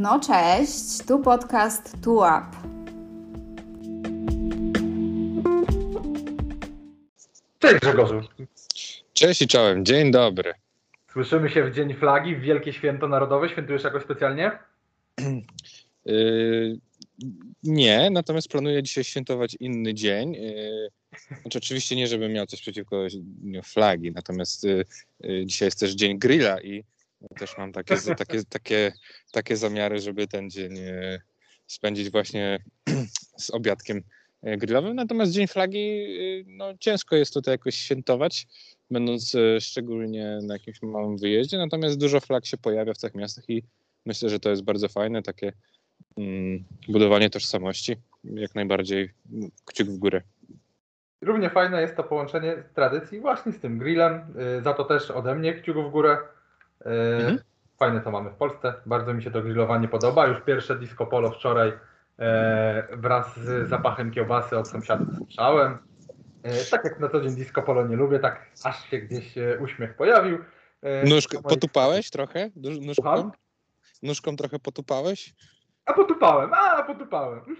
No cześć, tu podcast Tu Up. Cześć Grzegorzu. Cześć i czołem, dzień dobry. Słyszymy się w Dzień Flagi, w Wielkie Święto Narodowe. Świętujesz jakoś specjalnie? Yy, nie, natomiast planuję dzisiaj świętować inny dzień. Yy, znaczy oczywiście nie, żebym miał coś przeciwko dniu flagi, natomiast yy, dzisiaj jest też dzień grilla i też mam takie, takie, takie, takie zamiary, żeby ten dzień yy, spędzić właśnie z obiadkiem yy, grillowym. Natomiast dzień flagi, yy, no ciężko jest tutaj jakoś świętować, będąc szczególnie na jakimś małym wyjeździe, natomiast dużo flag się pojawia w tych miastach i myślę, że to jest bardzo fajne, takie mm, budowanie tożsamości. Jak najbardziej kciuk w górę. Równie fajne jest to połączenie tradycji właśnie z tym grillem. Za to też ode mnie kciuk w górę. Mhm. Fajne to mamy w Polsce. Bardzo mi się to grillowanie podoba. Już pierwsze disco polo wczoraj yy, wraz z zapachem kiełbasy od sąsiadów słyszałem. Yy, Tak jak na co dzień disco polo nie lubię, tak aż się gdzieś uśmiech pojawił. Nóżk, moich- potupałeś trochę? Nóżką? Słucham? Nóżką trochę potupałeś? A potupałem, a potupałem. Mhm.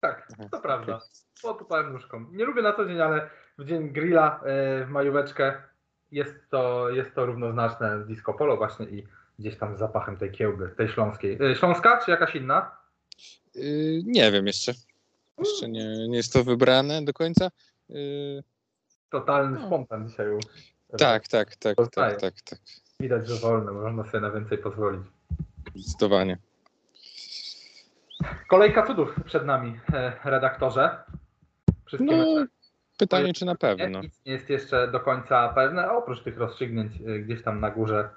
Tak, Aha, to prawda. Potupałem nóżką. Nie lubię na co dzień, ale w dzień grilla e, w majóweczkę jest to, jest to równoznaczne z disco polo właśnie i gdzieś tam z zapachem tej kiełby, tej śląskiej. E, Śląska czy jakaś inna? Yy, nie wiem jeszcze. Jeszcze nie, nie jest to wybrane do końca. Yy, Totalny No. spontan dzisiaj. u- tak, tak, tak, Poznaję. tak, tak, tak. Widać, że wolne, można sobie na więcej pozwolić. Zdecydowanie. Kolejka cudów przed nami, e, redaktorze. Wszystkie No, mecze pytanie, czy na pewno. Nic nie jest jeszcze do końca pewne, oprócz tych rozstrzygnięć y, gdzieś tam na górze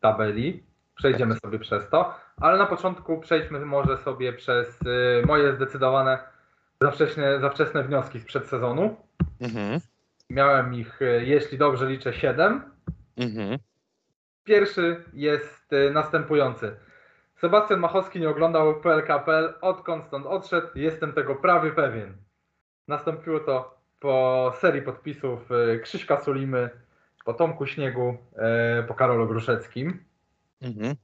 tabeli. Przejdziemy sobie przez to, ale na początku przejdźmy może sobie przez y, moje zdecydowane za wczesne, za wczesne wnioski z przedsezonu. Mhm, Miałem ich, y, jeśli dobrze liczę, 7. mhm. Pierwszy jest następujący. Sebastian Machowski nie oglądał PLKPL, odkąd stąd odszedł, jestem tego prawie pewien. Nastąpiło to po serii podpisów y, Krzyśka Sulimy, po Tomku Śniegu, e, po Karolu Gruszeckim. Mhm.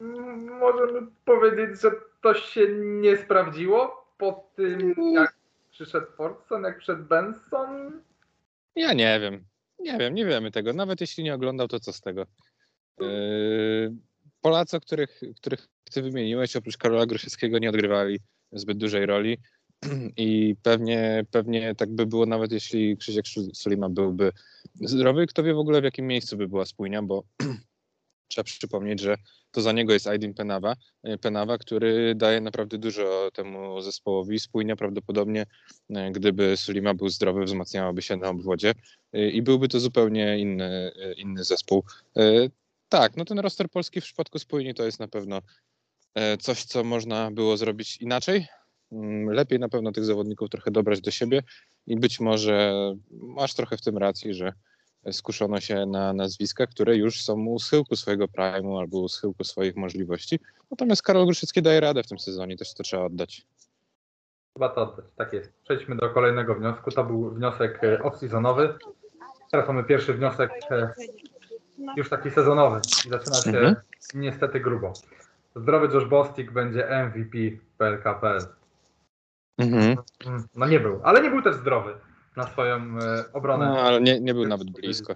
Mm, Możemy powiedzieć, że to się nie sprawdziło po tym, jak przyszedł Fordson, jak przyszedł Benson. Ja nie wiem. Nie wiem, nie wiemy tego. Nawet jeśli nie oglądał, to co z tego? Yy, Polacy, których, których ty wymieniłeś, oprócz Karola Grosieckiego, nie odgrywali zbyt dużej roli. I pewnie, pewnie tak by było, nawet jeśli Krzysiek Sulima byłby zdrowy. Kto wie w ogóle, w jakim miejscu by była spójnia, bo trzeba przypomnieć, że to za niego jest Aydin Penawa, e, Penawa, który daje naprawdę dużo temu zespołowi. Spójnia prawdopodobnie, e, gdyby Sulima był zdrowy, wzmacniałaby się na obwodzie e, i byłby to zupełnie inny, inny zespół. Tak, no ten roster polski w przypadku spójni to jest na pewno coś, co można było zrobić inaczej. Mm, Lepiej na pewno tych zawodników trochę dobrać do siebie i być może masz trochę w tym racji, że skuszono się na nazwiska, które już są u schyłku swojego prime'u albo u schyłku swoich możliwości. Natomiast Karol Gruszycki daje radę w tym sezonie, też to trzeba oddać. Chyba to oddać, tak jest. Przejdźmy do kolejnego wniosku. To był wniosek e, off-seasonowy. Teraz mamy pierwszy wniosek e, już taki sezonowy i zaczyna się Mhm. niestety grubo. Zdrowy Josh Bostik będzie MVP PLKPL. Mhm. Mm, No nie był, ale nie był też zdrowy na swoją e, obronę. No, ale nie, nie był nawet blisko.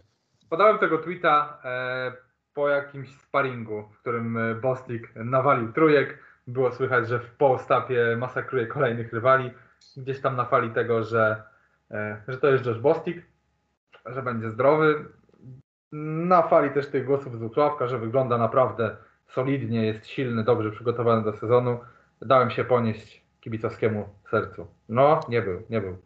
Podałem tego tweeta e, po jakimś sparingu, w którym e, Bostik nawalił trójek. Było słychać, że w Polstapie masakruje kolejnych rywali. Gdzieś tam na fali tego, że, e, że to jest Josh Bostik, że będzie zdrowy. Na fali też tych głosów z Wrocławka, że wygląda naprawdę solidnie, jest silny, dobrze przygotowany do sezonu. Dałem się ponieść kibicowskiemu sercu. No, nie był, nie był.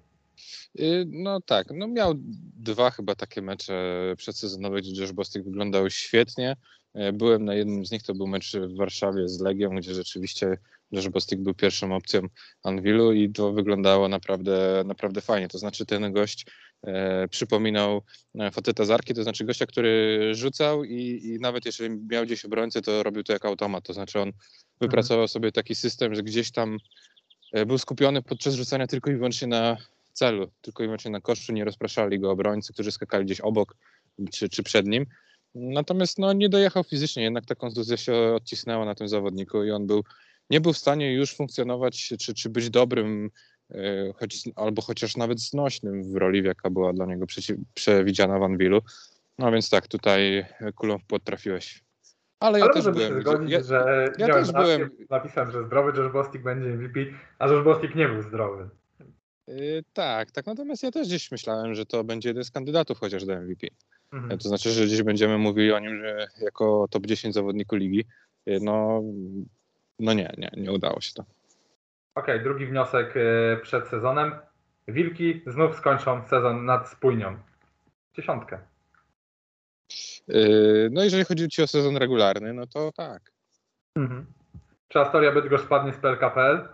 Y, No tak, no miał dwa chyba takie mecze przedsezonowe, gdzie Josh Bostic wyglądał świetnie. E, Byłem na jednym z nich, to był mecz w Warszawie z Legią, gdzie rzeczywiście Josh Bostic był pierwszą opcją Anwilu i to wyglądało naprawdę, naprawdę fajnie. To znaczy ten gość e, przypominał Fatyta Zarki, to znaczy gościa, który rzucał i, i nawet jeżeli miał gdzieś obrońcę, to robił to jak automat. To znaczy on wypracował sobie taki system, że gdzieś tam był skupiony podczas rzucania tylko i wyłącznie na celu, tylko i wyłącznie na koszu, nie rozpraszali go obrońcy, którzy skakali gdzieś obok czy, czy przed nim. Natomiast no, nie dojechał fizycznie, jednak ta kontuzja się odcisnęła na tym zawodniku i on był, nie był w stanie już funkcjonować czy, czy być dobrym, e, choć, albo chociaż nawet znośnym w roli, jaka była dla niego przewidziana w Anwilu. No więc tak, tutaj kulą w płot trafiłeś. Ale ja Ale też możemy byłem. zgodzić, ja, że ja też byłem- napisałem, że zdrowy Josh Bostic będzie MVP, a Josh Bostic nie był zdrowy. y, tak, tak. Natomiast ja też gdzieś myślałem, że to będzie jeden z kandydatów chociaż do MVP. Mhm. To znaczy, że gdzieś będziemy mówili o nim, że jako top 10 zawodniku ligi. Y, No, no nie, nie, nie udało się to. Okej, drugi wniosek e, przed sezonem. Wilki znów skończą sezon nad spójnią. Dziesiątkę. Y, No jeżeli chodzi ci o sezon regularny, no to tak. Mhm. Czy Astoria Bydgoszcz spadnie z PLKPL?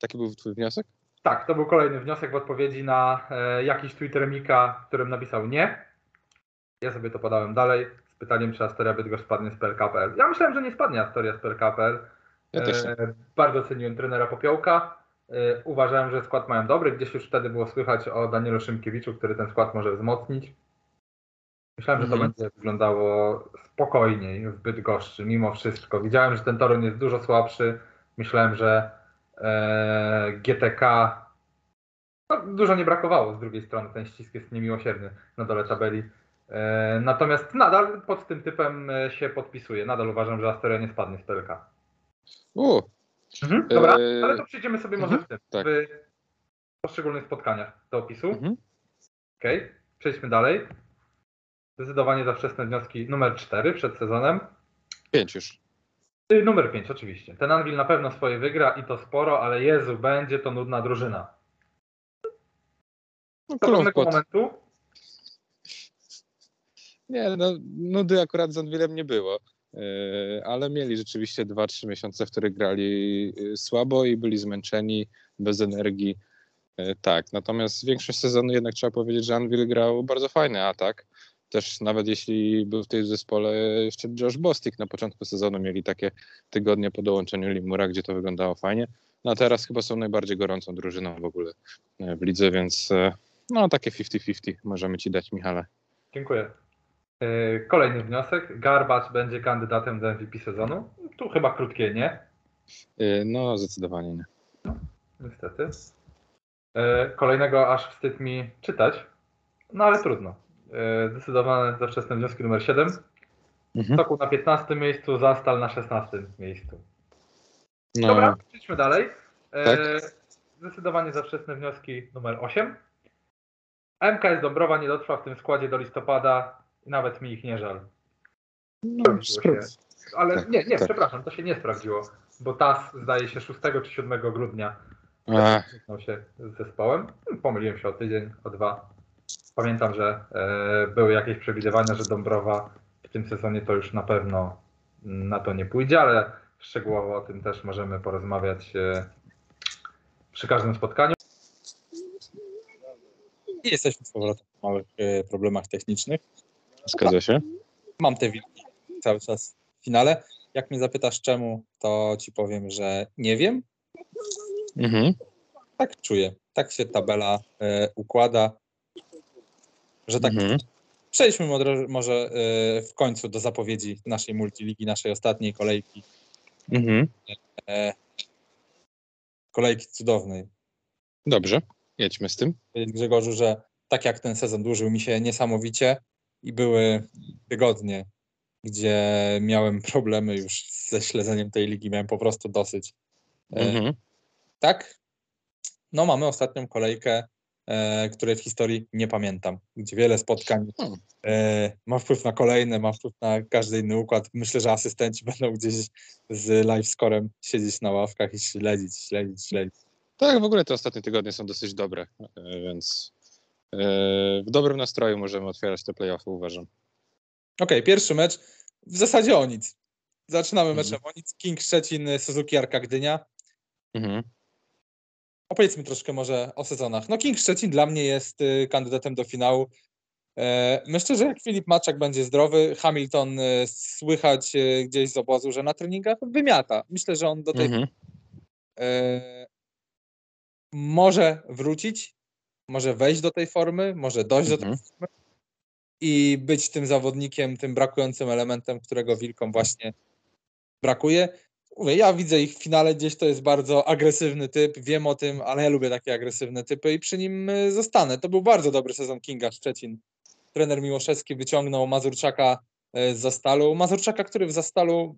Taki był twój wniosek? Tak, to był kolejny wniosek w odpowiedzi na e, jakiś tweet Remika, w którym napisał nie. Ja sobie to podałem dalej z pytaniem, czy Astoria Bydgoszcz spadnie z PLKPL. Ja myślałem, że nie spadnie Astoria z PLKPL. Ja. E, bardzo ceniłem trenera Popiołka. E, uważałem, że skład mają dobry. Gdzieś już wtedy było słychać o Danielu Szymkiewiczu, który ten skład może wzmocnić. Myślałem, że to Mhm. będzie wyglądało spokojniej w Bydgoszczy, mimo wszystko. Widziałem, że ten Toruń jest dużo słabszy. Myślałem, że e, GTK no, dużo nie brakowało z drugiej strony. Ten ścisk jest niemiłosierny na dole tabeli. E, natomiast nadal pod tym typem e, się podpisuję. Nadal uważam, że Astoria nie spadnie z PLK. U, Mhm, dobra, Eee, ale to przejdziemy sobie może mhm, w tym, tak. w poszczególnych spotkaniach do opisu. mhm. Okej, przejdźmy dalej. Zdecydowanie za wczesne wnioski numer 4 przed sezonem. pięć już. Y, Numer 5 oczywiście. Ten Anvil na pewno swoje wygra i to sporo, ale Jezu, będzie to nudna drużyna. No, Do w pewnego momentu Nie, no, nudy akurat z Anwilem nie było. Yy, ale mieli rzeczywiście 2-3 miesiące, w których grali yy, słabo i byli zmęczeni, bez energii. Tak, natomiast większość sezonu jednak trzeba powiedzieć, że Anvil grał bardzo fajny atak. Też nawet jeśli był w tej zespole jeszcze Josh Bostic na początku sezonu, mieli takie tygodnie po dołączeniu Limura, gdzie to wyglądało fajnie. No a teraz chyba są najbardziej gorącą drużyną w ogóle yy, w lidze, więc yy, no takie 50-50 możemy ci dać, Michale. Dziękuję. Y, Kolejny wniosek. Garbacz będzie kandydatem do MVP sezonu. Tu chyba krótkie nie, No, zdecydowanie nie. niestety. Kolejnego aż wstyd mi czytać, no ale trudno. Y, Zdecydowane za wczesne wnioski numer 7. Mhm. Sokół na 15 miejscu, Zastal na 16 miejscu. No, Dobra, przejdźmy dalej. E, Tak. Zdecydowanie za wczesne wnioski numer 8. MKS Dąbrowa nie dotrwa w tym składzie do listopada i nawet mi ich nie żal. no. Ale Tak, nie, nie, tak. przepraszam, to się nie sprawdziło, bo TAS zdaje się 6 czy 7 grudnia zetknął się z zespołem. Pomyliłem się o tydzień, o dwa. Pamiętam, że e, były jakieś przewidywania, że Dąbrowa w tym sezonie to już na pewno na to nie pójdzie, ale szczegółowo o tym też możemy porozmawiać e, przy każdym spotkaniu. I jesteśmy z powrotem w małych e, problemach technicznych. zgadza się. Mam te wilki cały czas w finale. Jak mnie zapytasz czemu, to ci powiem, że nie wiem. Mhm. Tak czuję. Tak się tabela e, układa, że tak. Mhm. Przejdźmy może, e, w końcu do zapowiedzi naszej multiligi, naszej ostatniej kolejki. Mhm. E, kolejki cudownej. Dobrze, jedźmy z tym. Grzegorzu, że tak jak ten sezon dłużył mi się niesamowicie i były tygodnie, gdzie miałem problemy już ze śledzeniem tej ligi, miałem po prostu dosyć. E, Mhm. Tak? No mamy ostatnią kolejkę, e, której w historii nie pamiętam, gdzie wiele spotkań Hmm. e, ma wpływ na kolejne, ma wpływ na każdy inny układ. Myślę, że asystenci będą gdzieś z live scorem siedzieć na ławkach i śledzić, śledzić, śledzić. Tak, w ogóle te ostatnie tygodnie są dosyć dobre, e, więc e, w dobrym nastroju możemy otwierać te playoffy, uważam. Okej, pierwszy mecz. W zasadzie o nic. Zaczynamy Mhm. meczem o nic. King Szczecin, Suzuki Arka Gdynia. Mhm. Opowiedzmy troszkę może o sezonach. No King Szczecin dla mnie jest y, kandydatem do finału. E, myślę, że jak Filip Maczak będzie zdrowy, Hamilton y, słychać y, gdzieś z obozu, że na treningach wymiata. Myślę, że on do tej Mhm. e, może wrócić, może wejść do tej formy, może dojść do tej Mhm. formy. i być tym zawodnikiem, tym brakującym elementem, którego Wilkom właśnie brakuje. Mówię, ja widzę ich w finale gdzieś, to jest bardzo agresywny typ, wiem o tym, ale ja lubię takie agresywne typy i przy nim y, zostanę. To był bardzo dobry sezon Kinga Szczecin. Trener Miłoszewski wyciągnął Mazurczaka y, z Zastalu. Mazurczaka, który w Zastalu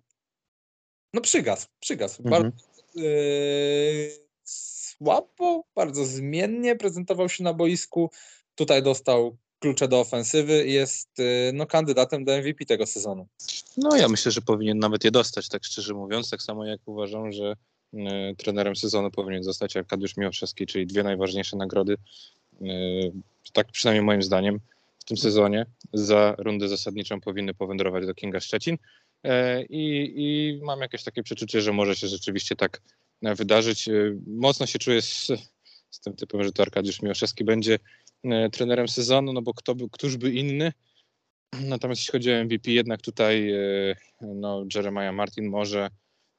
no przygasł, przygasł. Mhm. Bardzo yy, słabo, bardzo zmiennie prezentował się na boisku. Tutaj dostał klucze do ofensywy i jest yy, no, kandydatem do MVP tego sezonu. No ja myślę, że powinien nawet je dostać, tak szczerze mówiąc. Tak samo jak uważam, że y, trenerem sezonu powinien zostać Arkadiusz Miłoszewski, czyli dwie najważniejsze nagrody, y, tak przynajmniej moim zdaniem, w tym sezonie za rundę zasadniczą powinny powędrować do Kinga Szczecin. E, I, mam jakieś takie przeczucie, że może się rzeczywiście tak e, wydarzyć. E, Mocno się czuję z, z tym typem, że to Arkadiusz Miłoszewski będzie trenerem sezonu, no bo kto by, któż by inny. Natomiast jeśli chodzi o MVP, jednak tutaj e, no, Jeremiah Martin może,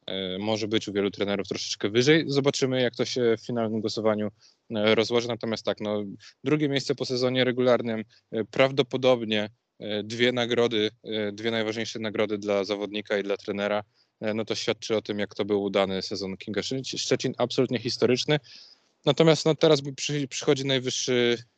e, może być u wielu trenerów troszeczkę wyżej. Zobaczymy, jak to się w finalnym głosowaniu e, rozłoży. Natomiast tak, no, drugie miejsce po sezonie regularnym, e, prawdopodobnie e, dwie nagrody, e, dwie najważniejsze nagrody dla zawodnika i dla trenera, e, no to świadczy o tym, jak to był udany sezon Kinga Szczecin. Absolutnie historyczny. Natomiast no, teraz przychodzi najwyższy, e,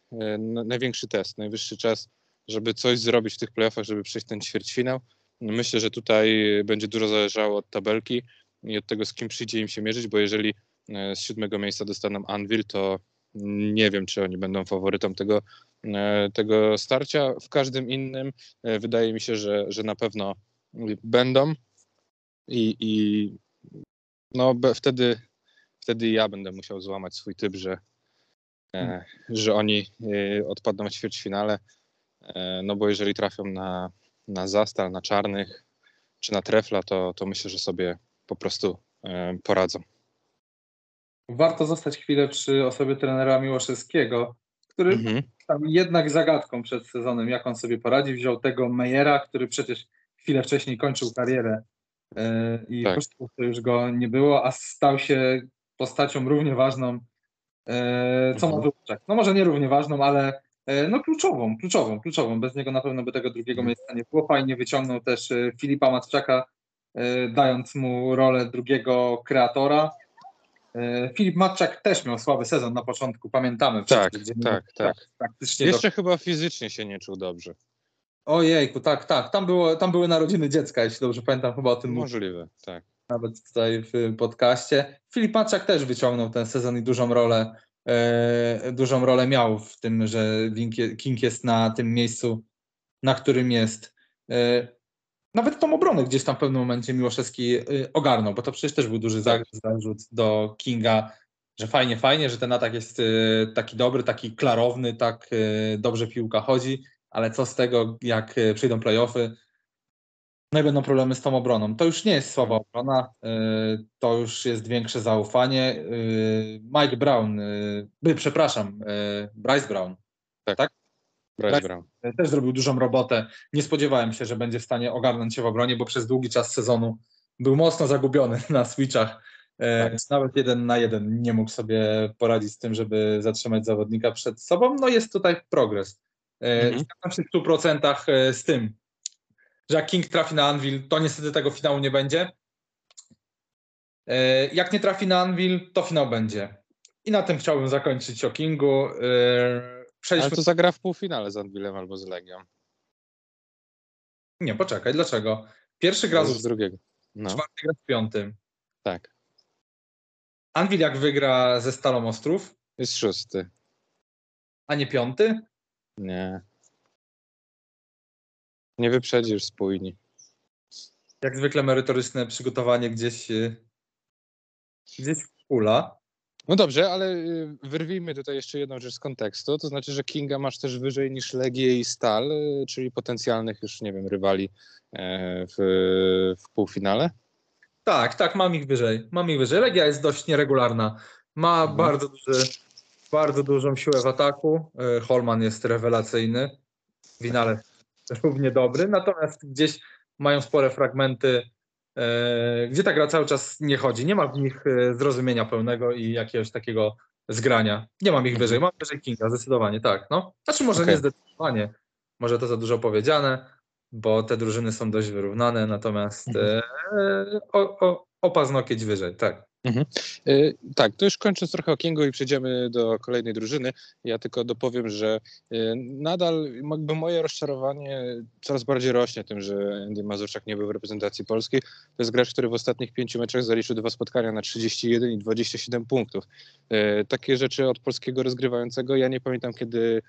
największy test, najwyższy czas, żeby coś zrobić w tych playoffach, żeby przejść ten ćwierćfinał. Myślę, że tutaj będzie dużo zależało od tabelki i od tego, z kim przyjdzie im się mierzyć, bo jeżeli e, z siódmego miejsca dostaną Anvil, to nie wiem, czy oni będą faworytą tego, e, tego starcia. W każdym innym e, wydaje mi się, że, że na pewno będą i, i no, wtedy, wtedy ja będę musiał złamać swój typ, że, że oni e, odpadną w ćwierćfinale, e, no bo jeżeli trafią na, na Zastal, na Czarnych czy na Trefla, to, to myślę, że sobie po prostu e, poradzą. Warto zostać chwilę przy osobie trenera Miłoszewskiego, który Mhm. tam jednak zagadką przed sezonem, jak on sobie poradzi. Wziął tego Mejera, który przecież chwilę wcześniej kończył karierę i Tak. już go nie było, a stał się postacią równie ważną co Mhm. Mazurczak. No może nie równie ważną, ale yy, no kluczową, kluczową, kluczową. Bez niego na pewno by tego drugiego Mhm. miejsca nie było. Fajnie wyciągnął też yy, Filipa Matczaka, dając mu rolę drugiego kreatora. Filip Matczak też miał słaby sezon na początku, pamiętamy. Tak, przecież, gdzie tak, tak. Praktycznie do Jeszcze chyba fizycznie się nie czuł dobrze. Ojejku, tak, tak. Tam, było, tam były narodziny dziecka, jeśli dobrze pamiętam, chyba o tym Możliwe, tak. Nawet tutaj w podcaście. Filip Maczak też wyciągnął ten sezon i dużą rolę, e, dużą rolę miał w tym, że King jest na tym miejscu, na którym jest. E, nawet tą obronę gdzieś tam w pewnym momencie Miłoszewski e, ogarnął, bo to przecież też był duży za- zarzut do Kinga, że fajnie, fajnie, że ten atak jest e, taki dobry, taki klarowny, tak e, dobrze piłka chodzi, ale co z tego, jak przyjdą playoffy, no i będą problemy z tą obroną. To już nie jest słaba obrona, y, to już jest większe zaufanie. Y, Mike Brown, y, przepraszam, Bryce Brown Bryce Bryce- Brown. też zrobił dużą robotę. Nie spodziewałem się, że będzie w stanie ogarnąć się w obronie, bo przez długi czas sezonu był mocno zagubiony na switchach. Y, Nawet jeden na jeden nie mógł sobie poradzić z tym, żeby zatrzymać zawodnika przed sobą. No jest tutaj progres. Mhm. Zgadzam się w 100% y, z tym, że jak King trafi na Anvil, to niestety tego finału nie będzie. E, Jak nie trafi na Anvil, to finał będzie. I na tym chciałbym zakończyć o Kingu. E, Ale Przejdźmy. to zagra w półfinale z Anvilem albo z Legią. Nie, poczekaj, dlaczego? Pierwszy gra z z drugiego. No, czwarty gra z piątym. tak. Anvil jak wygra ze Stalą Ostrów, Jest szósty. a nie piąty, Nie. Nie wyprzedzisz spójni. jak zwykle merytoryczne przygotowanie gdzieś, e, gdzieś w pula. No dobrze, ale y, wyrwijmy tutaj jeszcze jedną rzecz z kontekstu. To znaczy, że Kinga masz też wyżej niż Legię i Stal, y, czyli potencjalnych już, nie wiem, rywali e, w, w półfinale. Tak, tak, mam ich wyżej. Mam ich wyżej. Legia jest dość nieregularna. Ma Mhm. bardzo, duży, bardzo dużą siłę w ataku. E, Holman jest rewelacyjny. Winale równie dobry. Natomiast gdzieś mają spore fragmenty, e, gdzie ta gra cały czas nie chodzi. Nie ma w nich e, zrozumienia pełnego i jakiegoś takiego zgrania. Nie mam ich wyżej. Mam wyżej Kinga, zdecydowanie tak. No. Znaczy może Okej. nie zdecydowanie. może to za dużo powiedziane, bo te drużyny są dość wyrównane, natomiast Mhm. e, o, o, o paznokieć wyżej, tak. Y, Tak, to już kończąc trochę o Kingu i przejdziemy do kolejnej drużyny. Ja tylko dopowiem, że y, nadal jakby moje rozczarowanie coraz bardziej rośnie tym, że Andy Mazurczak nie był w reprezentacji polskiej. To jest gracz, który w ostatnich pięciu meczach zaliczył dwa spotkania na 31 i 27 punktów. Y, Takie rzeczy od polskiego rozgrywającego ja nie pamiętam, kiedy,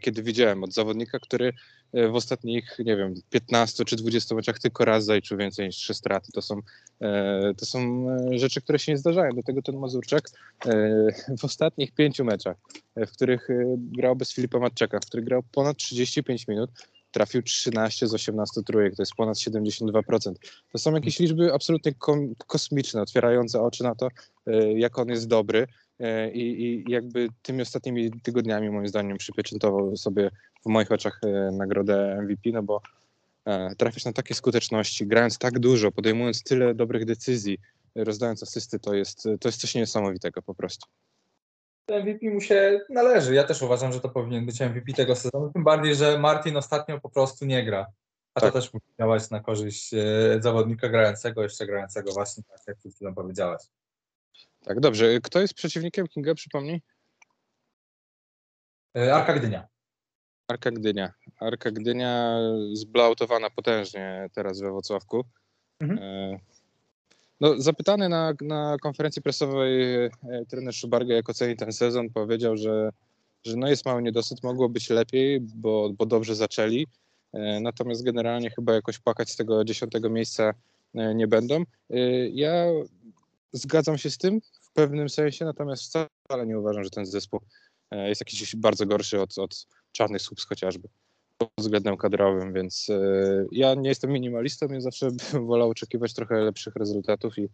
kiedy widziałem od zawodnika, który w ostatnich, nie wiem, 15 czy 20 meczach tylko raz zaliczył więcej niż trzy straty. To są E, To są e, rzeczy, które się nie zdarzają. Do tego ten Mazurczak e, w ostatnich pięciu meczach, e, w których e, grał bez Filipa Matczaka, w których grał ponad 35 minut, trafił 13 z 18 trójek, to jest ponad 72%. To są jakieś liczby absolutnie kosmiczne, otwierające oczy na to, e, jak on jest dobry. E, I, I jakby tymi ostatnimi tygodniami, moim zdaniem, przypieczętował sobie w moich oczach e, nagrodę MVP, no bo e, trafiać na takie skuteczności, grając tak dużo, podejmując tyle dobrych decyzji, rozdając asysty, to jest, to jest coś niesamowitego po prostu. MVP mu się należy. Ja też uważam, że to powinien być MVP tego sezonu, tym bardziej, że Martin ostatnio po prostu nie gra. A Tak. to też musi działać na korzyść zawodnika grającego, jeszcze grającego właśnie, tak jak przed chwilą powiedziałeś. Tak, dobrze. Kto jest przeciwnikiem Kinga, przypomnij? E, Arka Gdynia. Arka Gdynia. Arka Gdynia zblautowana potężnie teraz we Wrocławku. Mhm. E, No, zapytany na, na konferencji prasowej e, trener Szubarga, jak oceni ten sezon, powiedział, że, że no jest mały niedosyt, mogło być lepiej, bo, bo dobrze zaczęli. Natomiast generalnie chyba jakoś płakać z tego dziesiątego miejsca nie będą. Ja zgadzam się z tym w pewnym sensie, natomiast wcale nie uważam, że ten zespół e, jest jakiś bardzo gorszy od, od czarnych słupsk chociażby pod względem kadrowym, więc e, ja nie jestem minimalistą, ja zawsze bym wolał oczekiwać trochę lepszych rezultatów i,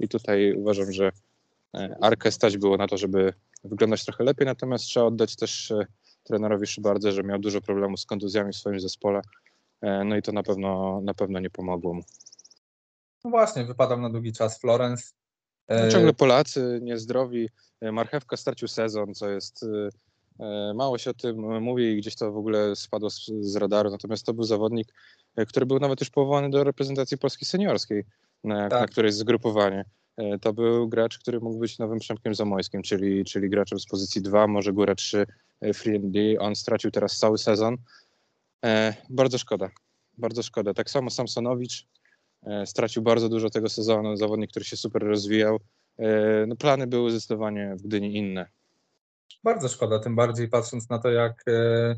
i tutaj uważam, że e, Arkę stać było na to, żeby wyglądać trochę lepiej, natomiast trzeba oddać też trenerowi Szybardze, że miał dużo problemów z kontuzjami w swoim zespole, no i to na pewno, na pewno nie pomogło mu. No właśnie, wypadał na długi czas Florence. E, No, ciągle Polacy niezdrowi. E, Marchewka stracił sezon, co jest. e, e, Mało się o tym mówi i gdzieś to w ogóle spadło z, z radaru. Natomiast to był zawodnik, e, który był nawet już powołany do reprezentacji polskiej seniorskiej, na, Tak. na którejś zgrupowanie. E, To był gracz, który mógł być nowym Przemkiem Zamojskim, czyli, czyli graczem z pozycji 2, może górę 3 e, free and D. On stracił teraz cały sezon. E, Bardzo szkoda. Bardzo szkoda. Tak samo Samsonowicz e, stracił bardzo dużo tego sezonu. Zawodnik, który się super rozwijał. E, No, plany były zdecydowanie w Gdyni inne. Bardzo szkoda, tym bardziej patrząc na to, jak, e,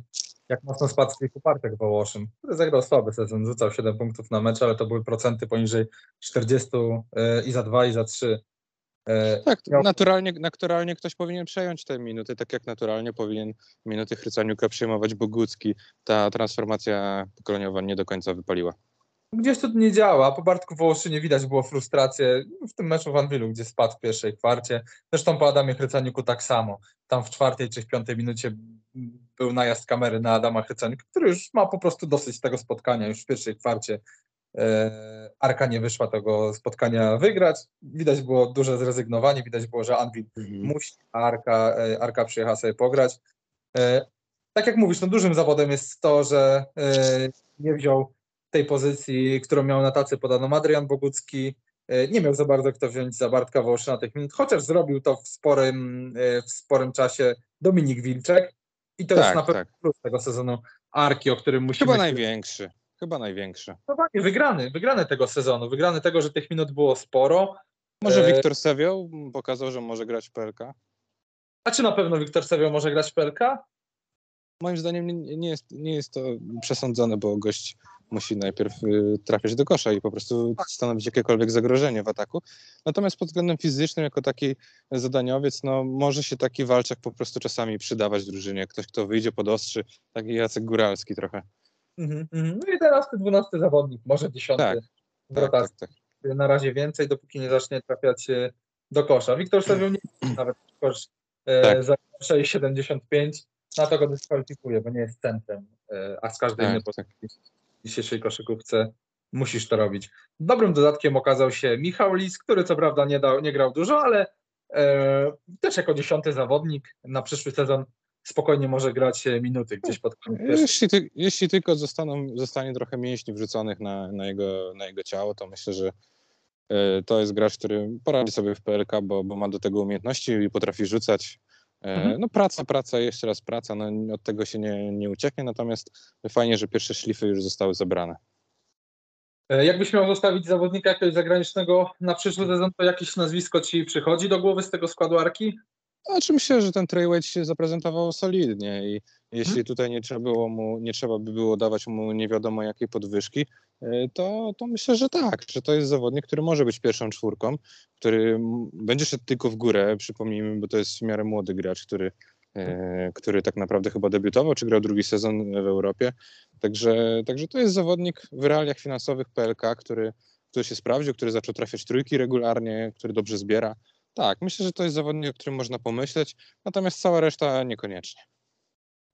jak mocno spadł Filip Upartek Wołoszyn, który zagrał słaby sezon, rzucał 7 punktów na mecz, ale to były procenty poniżej 40 e, i za 2 i za 3. E, Tak, naturalnie, naturalnie ktoś powinien przejąć te minuty, tak jak naturalnie powinien minuty Chrycaniuka przejmować Bogucki. Ta transformacja pokoleniowa nie do końca wypaliła. Gdzieś to nie działa. Po Bartku Wołoszynie widać było frustrację w tym meczu w Anwilu, gdzie spadł w pierwszej kwarcie. Zresztą po Adamie Chrycaniuku tak samo. Tam w czwartej czy w piątej minucie był najazd kamery na Adama Chrycaniuka, który już ma po prostu dosyć tego spotkania. Już w pierwszej kwarcie e, Arka nie wyszła tego spotkania wygrać. Widać było duże zrezygnowanie, widać było, że Anwil musi, a Arka, e, Arka przyjechała sobie pograć. E, Tak jak mówisz, no dużym zawodem jest to, że e, nie wziął tej pozycji, którą miał na tacy podaną Adrian Bogucki. E, Nie miał za bardzo kto wziąć za Bartka Wołoszyna tych minut, chociaż zrobił to w sporym, e, w sporym czasie Dominik Wilczek. I to Tak, jest na pewno tak. plus tego sezonu Arki, o którym musimy... Chyba największy. Chyba największy. Zdecydowanie Wygrany, wygrany tego sezonu, wygrany tego, że tych minut było sporo. Może E, Wiktor Sewioł pokazał, że może grać w PLK? A czy na pewno Wiktor Sewio może grać w PLK? Moim zdaniem nie, nie, jest, nie jest to przesądzone, bo gość musi najpierw y, trafiać do kosza i po prostu stanowić jakiekolwiek zagrożenie w ataku. Natomiast pod względem fizycznym, jako taki zadaniowiec, no może się taki walczak po prostu czasami przydawać drużynie. Ktoś, kto wyjdzie pod ostrzy, taki Jacek Góralski trochę. Mhm, mhm. No i teraz ten 12 zawodnik, może 10 Tak, w Tak, rotacji. tak, tak. Na razie więcej, dopóki nie zacznie trafiać e, do kosza. Wiktor Sewio nie nawet kosz e, Tak. za 6,75. Na to go dyskwalifikuje, bo nie jest centrem, a z każdej innej tak, tak. pozycji dzisiejszej koszykówce musisz to robić. Dobrym dodatkiem okazał się Michał Lis, który co prawda nie, dał, nie grał dużo, ale e, też jako dziesiąty zawodnik na przyszły sezon spokojnie może grać e, minuty gdzieś pod koniec. Jeśli, ty, jeśli tylko zostaną, zostanie trochę mięśni wrzuconych na, na, jego, na jego ciało, to myślę, że e, to jest gracz, który poradzi sobie w PLK, bo, bo ma do tego umiejętności i potrafi rzucać. E, Mhm. No praca, praca, jeszcze raz praca, no, od tego się nie, nie ucieknie, natomiast fajnie, że pierwsze szlify już zostały zebrane. E, Jakbyś miał zostawić zawodnika jakiegoś zagranicznego na przyszły sezon, to jakieś nazwisko ci przychodzi do głowy z tego składu Arki? Znaczy myślę, że ten Wade się zaprezentował solidnie i jeśli Mhm. tutaj nie trzeba, było mu, nie trzeba by było dawać mu nie wiadomo jakiej podwyżki, y, to, to myślę, że tak, że to jest zawodnik, który może być pierwszą czwórką, który będzie szedł tylko w górę, przypomnijmy, bo to jest w miarę młody gracz, który, y, który tak naprawdę chyba debiutował, czy grał drugi sezon w Europie, także, także to jest zawodnik w realiach finansowych PLK, który, który się sprawdził, który zaczął trafiać trójki regularnie, który dobrze zbiera. Tak, myślę, że to jest zawodnik, o którym można pomyśleć, natomiast cała reszta niekoniecznie.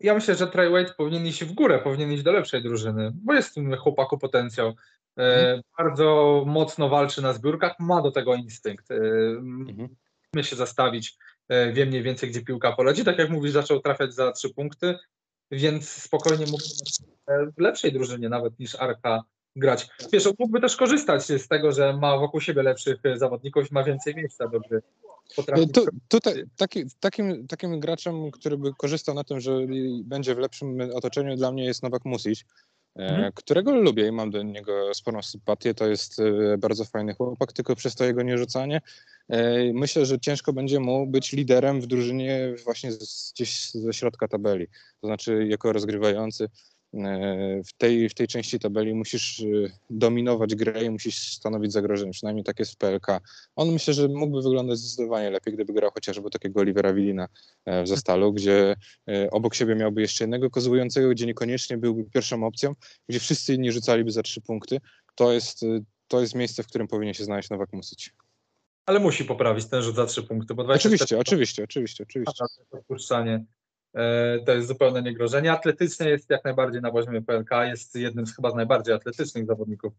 Ja myślę, że Trey Wade powinien iść w górę, powinien iść do lepszej drużyny, bo jest w tym chłopaku potencjał. E, bardzo mocno walczy na zbiórkach, ma do tego instynkt. E, Mhm. Umie się zastawić, e, wie mniej więcej, gdzie piłka poleci. Tak jak mówisz, zaczął trafiać za trzy punkty, więc spokojnie mógł w lepszej drużynie nawet niż Arka grać. Wiesz, on mógłby też korzystać z tego, że ma wokół siebie lepszych e, zawodników i ma więcej miejsca do gry. Potrafi Tu, tutaj taki, takim, takim graczem, który by korzystał na tym, że będzie w lepszym otoczeniu, dla mnie jest Nowak Music, e, Mhm. którego lubię i mam do niego sporą sympatię. To jest e, bardzo fajny chłopak, tylko przez to jego nierzucanie. Myślę, że ciężko będzie mu być liderem w drużynie właśnie z, gdzieś ze środka tabeli. To znaczy, jako rozgrywający w tej, w tej części tabeli musisz e, dominować grę i musisz stanowić zagrożenie. Przynajmniej tak jest w PLK. On myślę, że mógłby wyglądać zdecydowanie lepiej, gdyby grał chociażby takiego Olivera Willina e, w Zastalu, gdzie e, obok siebie miałby jeszcze jednego kozłującego, gdzie niekoniecznie byłby pierwszą opcją, gdzie wszyscy inni rzucaliby za trzy punkty. To jest, e, to jest miejsce, w którym powinien się znaleźć Nowak Music. Ale musi poprawić ten rzut za trzy punkty, bo 24 Oczywiście, oczywiście, oczywiście, oczywiście. e, to jest zupełne niegrożenie. Atletyczny jest jak najbardziej na poziomie PLK, jest jednym z chyba z najbardziej atletycznych zawodników.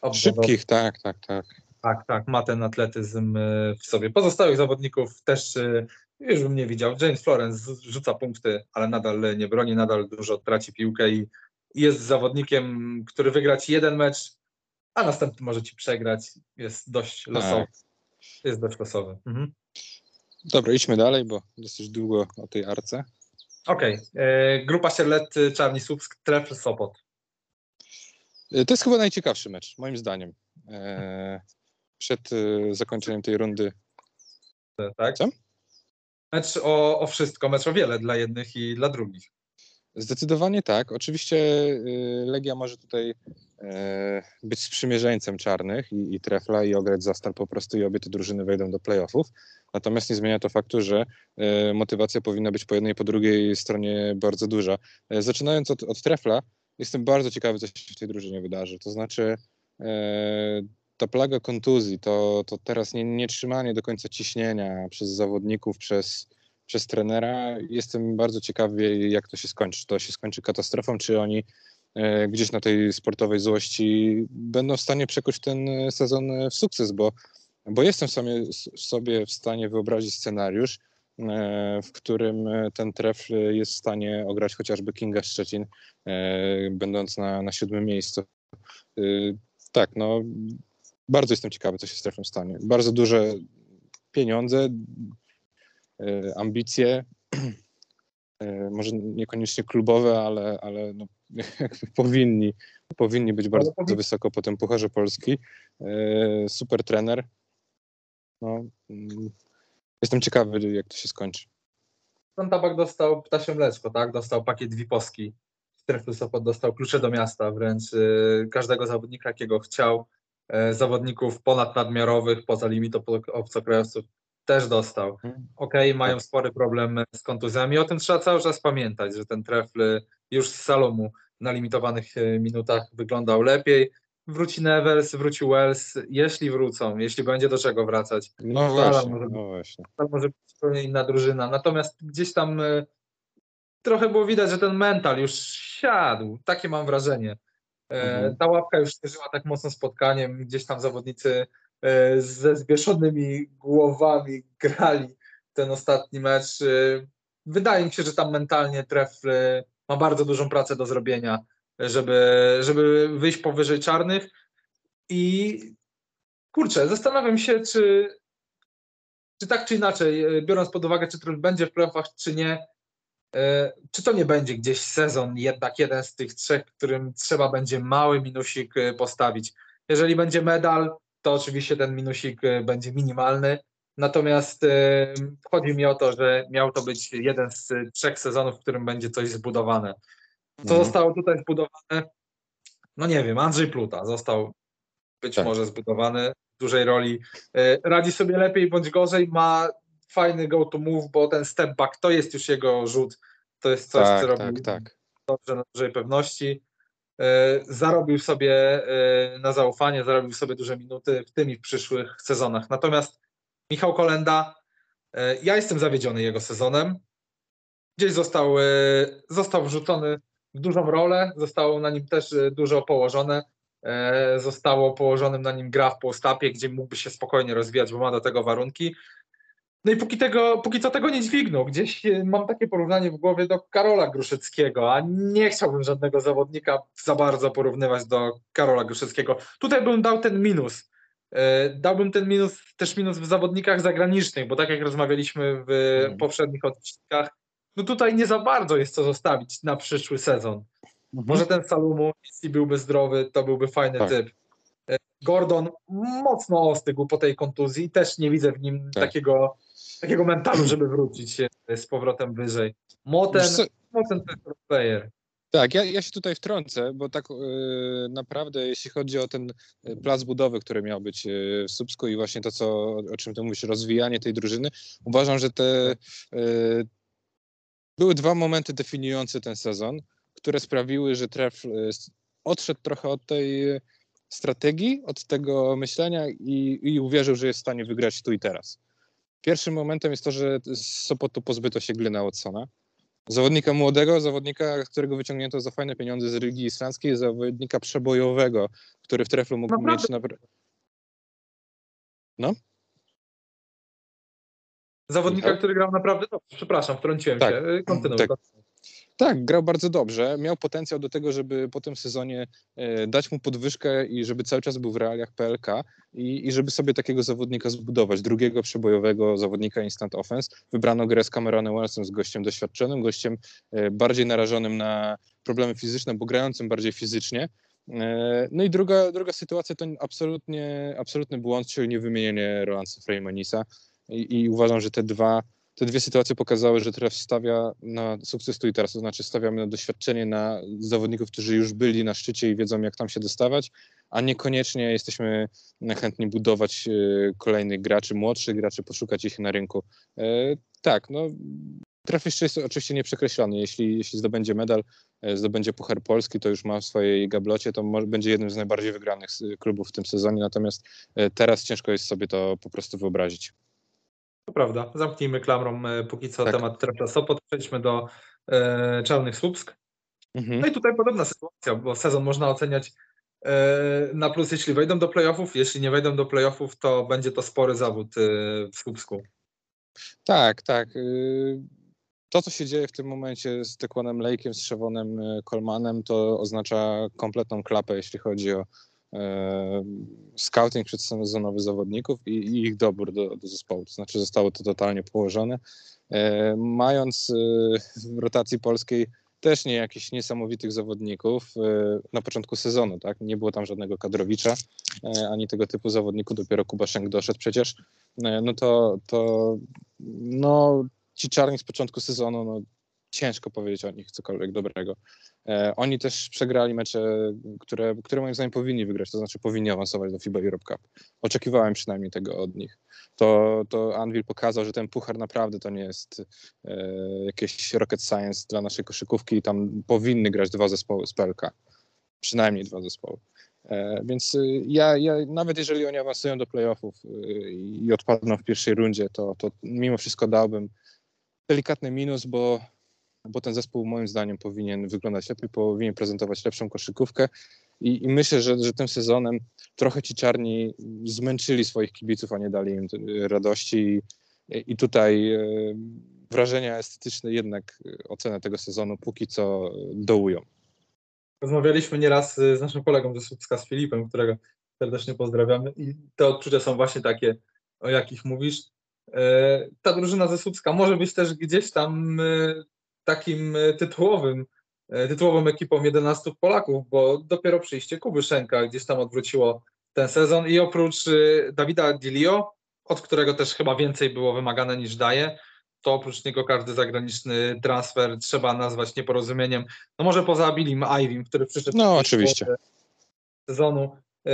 obwodowych. Szybkich, tak, tak, tak. Tak, tak, ma ten atletyzm e, w sobie. Pozostałych zawodników też e, już bym nie widział. James Florence rzuca punkty, ale nadal nie broni, nadal dużo traci piłkę i jest zawodnikiem, który wygra ci jeden mecz, a następny może ci przegrać. Jest dość losowy. Jest dość losowy. Mhm. Dobra, idźmy dalej, bo dosyć długo o tej arce. Okej. e, Grupa Sierlety, Czarni Słupsk, Trefl, Sopot. E, To jest chyba najciekawszy mecz, moim zdaniem. E, Przed e, zakończeniem tej rundy. Tak? Co? Mecz o, o wszystko, mecz o wiele dla jednych i dla drugich. Zdecydowanie tak. Oczywiście Legia może tutaj e, być sprzymierzeńcem czarnych i, i Trefla i ograć Zastal po prostu i obie te drużyny wejdą do playoffów. Natomiast nie zmienia to faktu, że e, motywacja powinna być po jednej i po drugiej stronie bardzo duża. E, Zaczynając od, od Trefla, jestem bardzo ciekawy, co się w tej drużynie wydarzy. To znaczy e, ta plaga kontuzji, to, to teraz nie, nie trzymanie do końca ciśnienia przez zawodników, przez, przez trenera. Jestem bardzo ciekawy, jak to się skończy. Czy to się skończy katastrofą, czy oni e, gdzieś na tej sportowej złości będą w stanie przekuć ten e, sezon e, w sukces, bo, bo jestem sobie, sobie w stanie wyobrazić scenariusz, e, w którym e, ten trefl jest w stanie ograć chociażby Kinga Szczecin, e, będąc na, na siódmym miejscu. E, Tak, no bardzo jestem ciekawy, co się z treflem stanie. Bardzo duże pieniądze, e, ambicje, e, może niekoniecznie klubowe, ale, ale no, jakby powinni, powinni być bardzo powinni. wysoko po tym Pucharze Polski. E, Super trener. No, mm, jestem ciekawy, jak to się skończy. Pan Tabak dostał ptasie mleczko, tak? Dostał pakiet Wiposki. Trefl Sopot dostał klucze do miasta, wręcz y, każdego zawodnika, jakiego chciał. E, zawodników ponadnadmiarowych, poza limitą obcokrajowców też dostał. Mhm. Okej, mają spory problem z kontuzjami. O tym trzeba cały czas pamiętać, że ten trefl już z Salomu na limitowanych e, minutach wyglądał lepiej. Wróci Nevels, wróci Wells, jeśli wrócą, jeśli będzie do czego wracać. No właśnie, może no właśnie. to może być zupełnie inna drużyna. Natomiast gdzieś tam e, trochę było widać, że ten mental już siadł. Takie mam wrażenie. E, Mhm. Ta łapka już nie żyła tak mocno spotkaniem. Gdzieś tam zawodnicy ze zwieszonymi głowami grali ten ostatni mecz. E, wydaje mi się, że tam mentalnie tref y, ma bardzo dużą pracę do zrobienia, żeby, żeby wyjść powyżej czarnych. I kurczę, zastanawiam się, czy, czy tak czy inaczej, biorąc pod uwagę, czy Tref będzie w playoffach, czy nie, czy to nie będzie gdzieś sezon, jednak jeden z tych trzech, którym trzeba będzie mały minusik postawić. Jeżeli będzie medal, to oczywiście ten minusik będzie minimalny. Natomiast chodzi mi o to, że miał to być jeden z trzech sezonów, w którym będzie coś zbudowane. Co mhm. zostało tutaj zbudowane? No nie wiem, Andrzej Pluta został być tak. może zbudowany w dużej roli. E, radzi sobie lepiej bądź gorzej, ma fajny go to move, bo ten step back to jest już jego rzut. To jest coś, tak, co robi tak, tak. dobrze na dużej pewności. E, zarobił sobie e, na zaufanie, zarobił sobie duże minuty w tym i w przyszłych sezonach. Natomiast Michał Kolenda, e, ja jestem zawiedziony jego sezonem. Gdzieś został, został wrzucony w dużą rolę, zostało na nim też dużo położone. Zostało położonym na nim gra w postapie, gdzie mógłby się spokojnie rozwijać, bo ma do tego warunki. No i póki, tego, póki co tego nie dźwignął. Gdzieś e, mam takie porównanie w głowie do Karola Gruszyckiego, a nie chciałbym żadnego zawodnika za bardzo porównywać do Karola Gruszyckiego. Tutaj bym dał ten minus. E, dałbym ten minus, też minus w zawodnikach zagranicznych, bo tak jak rozmawialiśmy w hmm. poprzednich odcinkach, no tutaj nie za bardzo jest co zostawić na przyszły sezon. Mhm. Może ten Salumu, jeśli byłby zdrowy, to byłby fajny tak. typ. E, Gordon mocno ostygł po tej kontuzji, też nie widzę w nim tak. takiego takiego mentalu, żeby wrócić się z powrotem wyżej. Moten, Moten to jest player. Tak, ja, ja się tutaj wtrącę, bo tak yy, naprawdę jeśli chodzi o ten e, plac budowy, który miał być yy, w Subsku i właśnie to, co, o czym ty mówisz, rozwijanie tej drużyny, uważam, że te yy, były dwa momenty definiujące ten sezon, które sprawiły, że Tref odszedł trochę od tej strategii, od tego myślenia i, i uwierzył, że jest w stanie wygrać tu i teraz. Pierwszym momentem jest to, że z Sopotu pozbyto się Glena Watsona. Zawodnika młodego, zawodnika, którego wyciągnięto za fajne pieniądze z Ligi Islandzkiej, zawodnika przebojowego, który w treflu mógł Naprawdę? mieć... Na... No? Zawodnika, który grał naprawdę dobrze. Przepraszam, wtrąciłem tak. się. Kontynuuj. Tak. Tak, grał bardzo dobrze. Miał potencjał do tego, żeby po tym sezonie e, dać mu podwyżkę i żeby cały czas był w realiach PLK i, i żeby sobie takiego zawodnika zbudować. Drugiego przebojowego zawodnika instant offense. Wybrano grę z Cameronem Wellsem, z gościem doświadczonym, gościem e, bardziej narażonym na problemy fizyczne, bo grającym bardziej fizycznie. E, no i druga, druga sytuacja to absolutnie, absolutny błąd, czyli niewymienienie Rolansa Freymanisa. I, I uważam, że te dwa te dwie sytuacje pokazały, że teraz stawia na sukces tu i teraz, to znaczy stawiamy na doświadczenie na zawodników, którzy już byli na szczycie i wiedzą, jak tam się dostawać, a niekoniecznie jesteśmy chętni budować e, kolejnych graczy, młodszych graczy, poszukać ich na rynku. E, tak, no Traf jeszcze jest oczywiście nieprzekreślony. Jeśli, jeśli zdobędzie medal, e, zdobędzie Puchar Polski, to już ma w swojej gablocie, to może, będzie jednym z najbardziej wygranych klubów w tym sezonie, natomiast teraz ciężko jest sobie to po prostu wyobrazić. To prawda. Zamknijmy klamrą e, póki co tak. temat Trefla Sopot. Przejdźmy do e, Czarnych Słupsk. Mhm. No i tutaj podobna sytuacja, bo sezon można oceniać e, na plus, jeśli wejdą do playoffów. Jeśli nie wejdą do playoffów, to będzie to spory zawód e, w Słupsku. Tak, tak. Y, to, co się dzieje w tym momencie z Tekłanem Lejkiem, z Szewonem Kolmanem, to oznacza kompletną klapę, jeśli chodzi o scouting przedsezonowy zawodników i, i ich dobór do, do, zespołu. To znaczy zostało to totalnie położone. E, mając e, w rotacji polskiej też nie jakichś niesamowitych zawodników na początku sezonu, tak? Nie było tam żadnego kadrowicza, ani tego typu zawodników, dopiero Kuba Szenk doszedł przecież, no to, to no, ci czarni z początku sezonu no, ciężko powiedzieć o nich cokolwiek dobrego. E, oni też przegrali mecze, które, które moim zdaniem powinni wygrać, to znaczy powinni awansować do FIBA Europe Cup. Oczekiwałem przynajmniej tego od nich. To, to Anvil pokazał, że ten puchar naprawdę to nie jest e, jakieś rocket science dla naszej koszykówki i tam powinny grać dwa zespoły z PLK. Przynajmniej dwa zespoły. E, więc y, ja, ja, nawet jeżeli oni awansują do playoffów y, i odpadną w pierwszej rundzie, to, to mimo wszystko dałbym delikatny minus, bo bo ten zespół moim zdaniem powinien wyglądać lepiej, powinien prezentować lepszą koszykówkę i, i myślę, że, że tym sezonem trochę ci czarni zmęczyli swoich kibiców, a nie dali im radości i, i tutaj e, wrażenia estetyczne jednak y, ocenę tego sezonu póki co dołują. Rozmawialiśmy nieraz z naszym kolegą ze Słupska, z Filipem, którego serdecznie pozdrawiamy i te odczucia są właśnie takie, o jakich mówisz. E, ta drużyna ze Słupska może być też gdzieś tam takim tytułowym, tytułową ekipą 11 Polaków, bo dopiero przyjście Kuby Szenka gdzieś tam odwróciło ten sezon i oprócz Dawida Dilio, od którego też chyba więcej było wymagane niż daje, to oprócz niego każdy zagraniczny transfer trzeba nazwać nieporozumieniem. No może poza Billim Ivym, który przyszedł no, oczywiście. sezonu. E,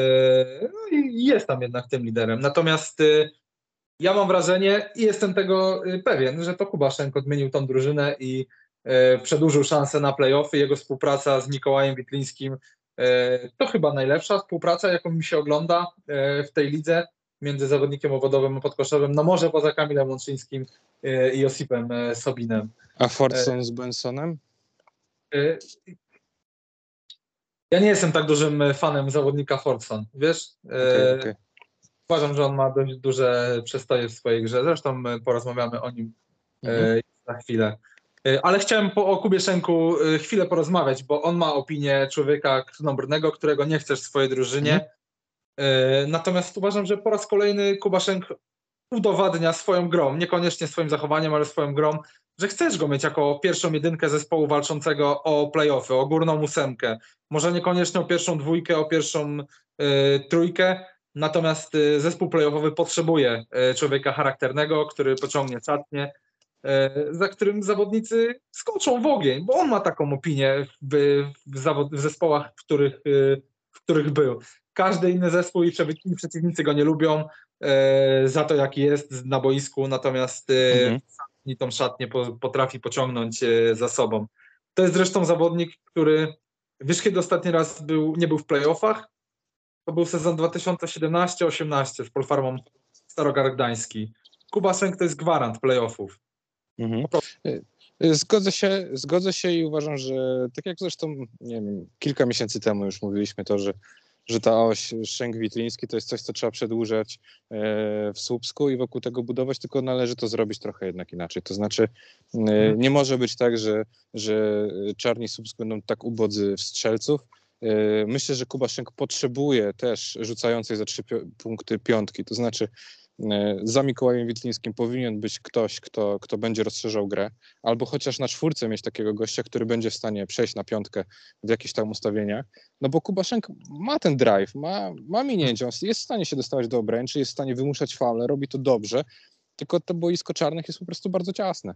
no i jest tam jednak tym liderem. Natomiast e, ja mam wrażenie i jestem tego e, pewien, że to Kubaszenko odmienił tą drużynę i przedłużył szansę na playoffy. Jego współpraca z Mikołajem Witlińskim to chyba najlepsza współpraca, jaką mi się ogląda w tej lidze między zawodnikiem obwodowym a podkoszowym, no może poza Kamilem Łączyńskim e, i Osipem e, Sobinem. A Fordson z Bensonem? E, ja nie jestem tak dużym fanem zawodnika Fordson, wiesz? Okay, okay. Uważam, że on ma dość duże przestoje w swojej grze, zresztą porozmawiamy o nim mhm. za chwilę. Ale chciałem po, o Kubieszenku chwilę porozmawiać, bo on ma opinię człowieka krnąbrnego, którego nie chcesz w swojej drużynie. Mhm. E, natomiast uważam, że po raz kolejny Kubaszenk udowadnia swoją grą, niekoniecznie swoim zachowaniem, ale swoją grą, że chcesz go mieć jako pierwszą jedynkę zespołu walczącego o playoffy, o górną ósemkę. Może niekoniecznie o pierwszą dwójkę, o pierwszą y, trójkę, natomiast y, zespół playoffowy potrzebuje y, człowieka charakternego, który pociągnie czatnie, za którym zawodnicy skoczą w ogień, bo on ma taką opinię w, w, zawod, w zespołach, w których, w których był każdy inny zespół i przeciwnicy go nie lubią e, za to, jaki jest na boisku, natomiast e, mhm. tą szatnię po, potrafi pociągnąć e, za sobą. To jest zresztą zawodnik, który wiesz kiedy ostatni raz był, nie był w playoffach? To był sezon 2017-18 z Polfarmą Starogard Gdański. Kuba Sęk to jest gwarant playoffów. Mhm. Zgodzę się, zgodzę się i uważam, że tak jak zresztą nie wiem, kilka miesięcy temu już mówiliśmy to, że że ta oś Szczęk-Witliński to jest coś, co trzeba przedłużać e, w Słupsku i wokół tego budować, tylko należy to zrobić trochę jednak inaczej. To znaczy e, mhm. nie może być tak, że, że czarni Słupsk będą tak ubodzy w strzelców. E, myślę, że Kuba Szczęk potrzebuje też rzucającej za trzy punkty piątki, to znaczy za Mikołajem Witlińskim powinien być ktoś, kto, kto będzie rozszerzał grę, albo chociaż na czwórce mieć takiego gościa, który będzie w stanie przejść na piątkę w jakichś tam ustawieniach, no bo Kubaszenko ma ten drive, ma, ma minięcie, on jest w stanie się dostawać do obręczy, jest w stanie wymuszać faule, robi to dobrze, tylko to boisko czarnych jest po prostu bardzo ciasne.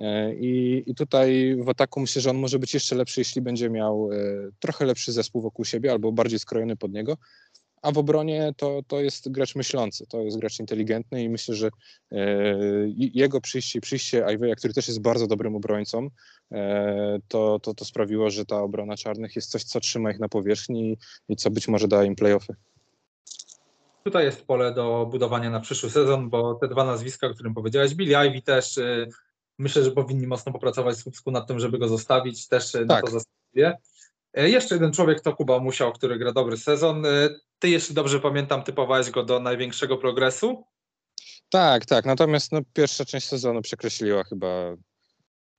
E, I, I tutaj w ataku myślę, że on może być jeszcze lepszy, jeśli będzie miał e, trochę lepszy zespół wokół siebie albo bardziej skrojony pod niego, a w obronie to, to jest gracz myślący, to jest gracz inteligentny i myślę, że e, jego przyjście, przyjście Iweja, który też jest bardzo dobrym obrońcą, e, to, to, to sprawiło, że ta obrona czarnych jest coś, co trzyma ich na powierzchni i, i co być może da im playoffy. Tutaj jest pole do budowania na przyszły sezon, bo te dwa nazwiska, o którym powiedziałeś, Billy Ivy też y, myślę, że powinni mocno popracować w Słupsku nad tym, żeby go zostawić, też tak. na to zastawię. E, jeszcze jeden człowiek to Kuba Musiał, który gra dobry sezon. E, ty, jeśli dobrze pamiętam, typowałeś go do największego progresu? Tak, tak. Natomiast no, pierwsza część sezonu przekreśliła chyba.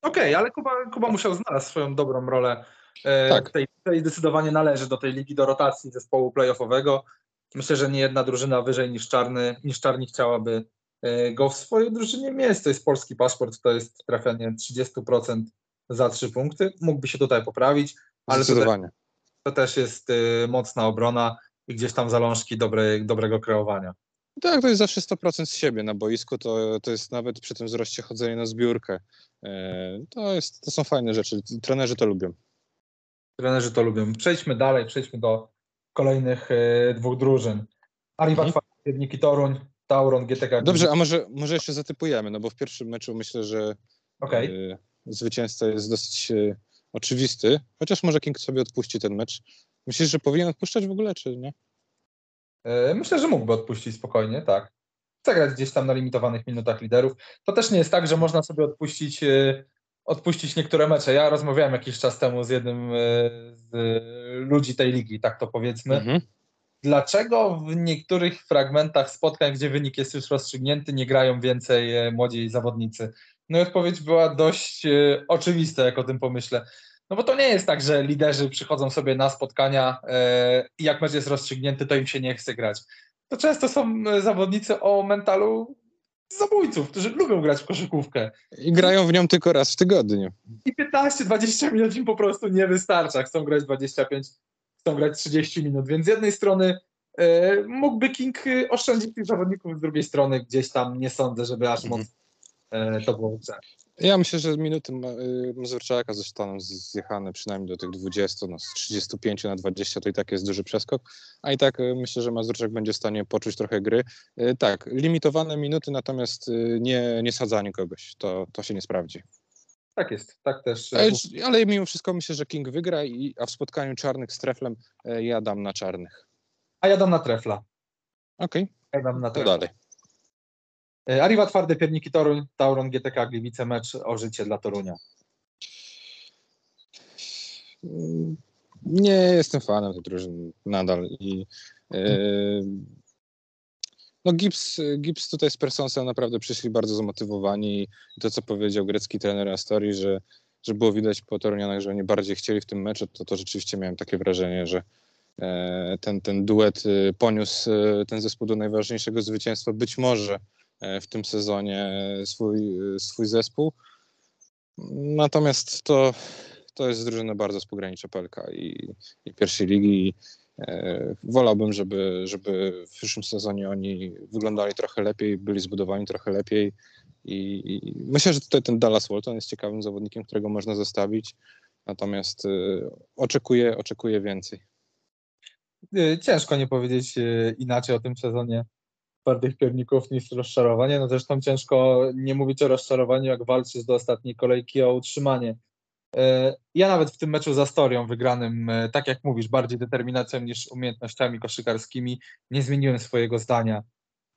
Okej, okay, ale Kuba, Kuba Musiał znalazł swoją dobrą rolę. E, tak. Tej, tej zdecydowanie należy do tej ligi, do rotacji zespołu playoffowego. Myślę, że nie jedna drużyna wyżej niż Czarny, niż Czarni chciałaby go w swojej drużynie mieć. To jest polski paszport, to jest trafianie 30% za trzy punkty. Mógłby się tutaj poprawić. Ale to też, to też jest y, mocna obrona i gdzieś tam zalążki dobre, dobrego kreowania. Tak, to jest zawsze 100% z siebie na boisku, to, to jest nawet przy tym wzroście chodzenie na zbiórkę. E, to, jest, to są fajne rzeczy, trenerzy to lubią. Trenerzy to lubią. Przejdźmy dalej, przejdźmy do kolejnych y, dwóch drużyn. Arriva mhm. Pierniki Toruń, Tauron, GTK. Dobrze, a może, może jeszcze zatypujemy, no bo w pierwszym meczu myślę, że okay. zwycięzca jest dosyć y, oczywisty, chociaż może King sobie odpuści ten mecz. Myślisz, że powinien odpuszczać w ogóle, czy nie? E, myślę, że mógłby odpuścić spokojnie, tak. Zagrać gdzieś tam na limitowanych minutach liderów. To też nie jest tak, że można sobie odpuścić, e, odpuścić niektóre mecze. Ja rozmawiałem jakiś czas temu z jednym e, z ludzi tej ligi, tak to powiedzmy. Mhm. Dlaczego w niektórych fragmentach spotkań, gdzie wynik jest już rozstrzygnięty, nie grają więcej młodzi zawodnicy? No i odpowiedź była dość e, oczywista, jak o tym pomyślę. No bo to nie jest tak, że liderzy przychodzą sobie na spotkania e, i jak mecz jest rozstrzygnięty, to im się nie chce grać. To często są e, zawodnicy o mentalu zabójców, którzy lubią grać w koszykówkę. I grają w nią tylko raz w tygodniu. I 15-20 minut im po prostu nie wystarcza. Chcą grać 25, chcą grać 30 minut. Więc z jednej strony mógłby King oszczędzić tych zawodników, z drugiej strony gdzieś tam nie sądzę, żeby aż Mhm. mocno to było. Ja myślę, że minuty y, Mazurczaka zostaną zjechane przynajmniej do tych 20, no z 35 na 20 to i tak jest duży przeskok, a i tak y, myślę, że Mazurczak będzie w stanie poczuć trochę gry. Y, Tak, limitowane minuty, natomiast nie, nie sadzanie kogoś, to, to się nie sprawdzi. Tak jest, tak też. e, Ale, ale mimo wszystko myślę, że King wygra, i, a w spotkaniu czarnych z Treflem y, ja dam na czarnych. A ja dam na trefla. Okej, Ja dam na to trefla. dalej. E, Arriva Twarde, Pierniki Toruń, Tauron, GTK, Gliwice, mecz o życie dla Torunia. Mm, Nie jestem fanem tej drużyny nadal i e, no Gibbs, Gibbs tutaj z Personsem naprawdę przyszli bardzo zmotywowani i to, co powiedział grecki trener Astori, że, że było widać po Torunianach, że oni bardziej chcieli w tym meczu, to, to rzeczywiście miałem takie wrażenie, że e, ten, ten duet e, poniósł e, ten zespół do najważniejszego zwycięstwa, być może w tym sezonie swój, swój zespół. Natomiast to, to jest drużyna bardzo z pogranicza i, i pierwszej ligi. I, e, wolałbym, żeby, żeby w przyszłym sezonie oni wyglądali trochę lepiej, byli zbudowani trochę lepiej. I, i myślę, że tutaj ten Dallas Walton jest ciekawym zawodnikiem, którego można zostawić. Natomiast e, oczekuję, oczekuję więcej. Y, Ciężko nie powiedzieć y, inaczej o tym sezonie twardych pierników niż rozczarowanie. No zresztą ciężko nie mówić o rozczarowaniu, jak walczysz do ostatniej kolejki o utrzymanie. Y, Ja nawet w tym meczu z Astorią wygranym, y, tak jak mówisz, bardziej determinacją niż umiejętnościami koszykarskimi, nie zmieniłem swojego zdania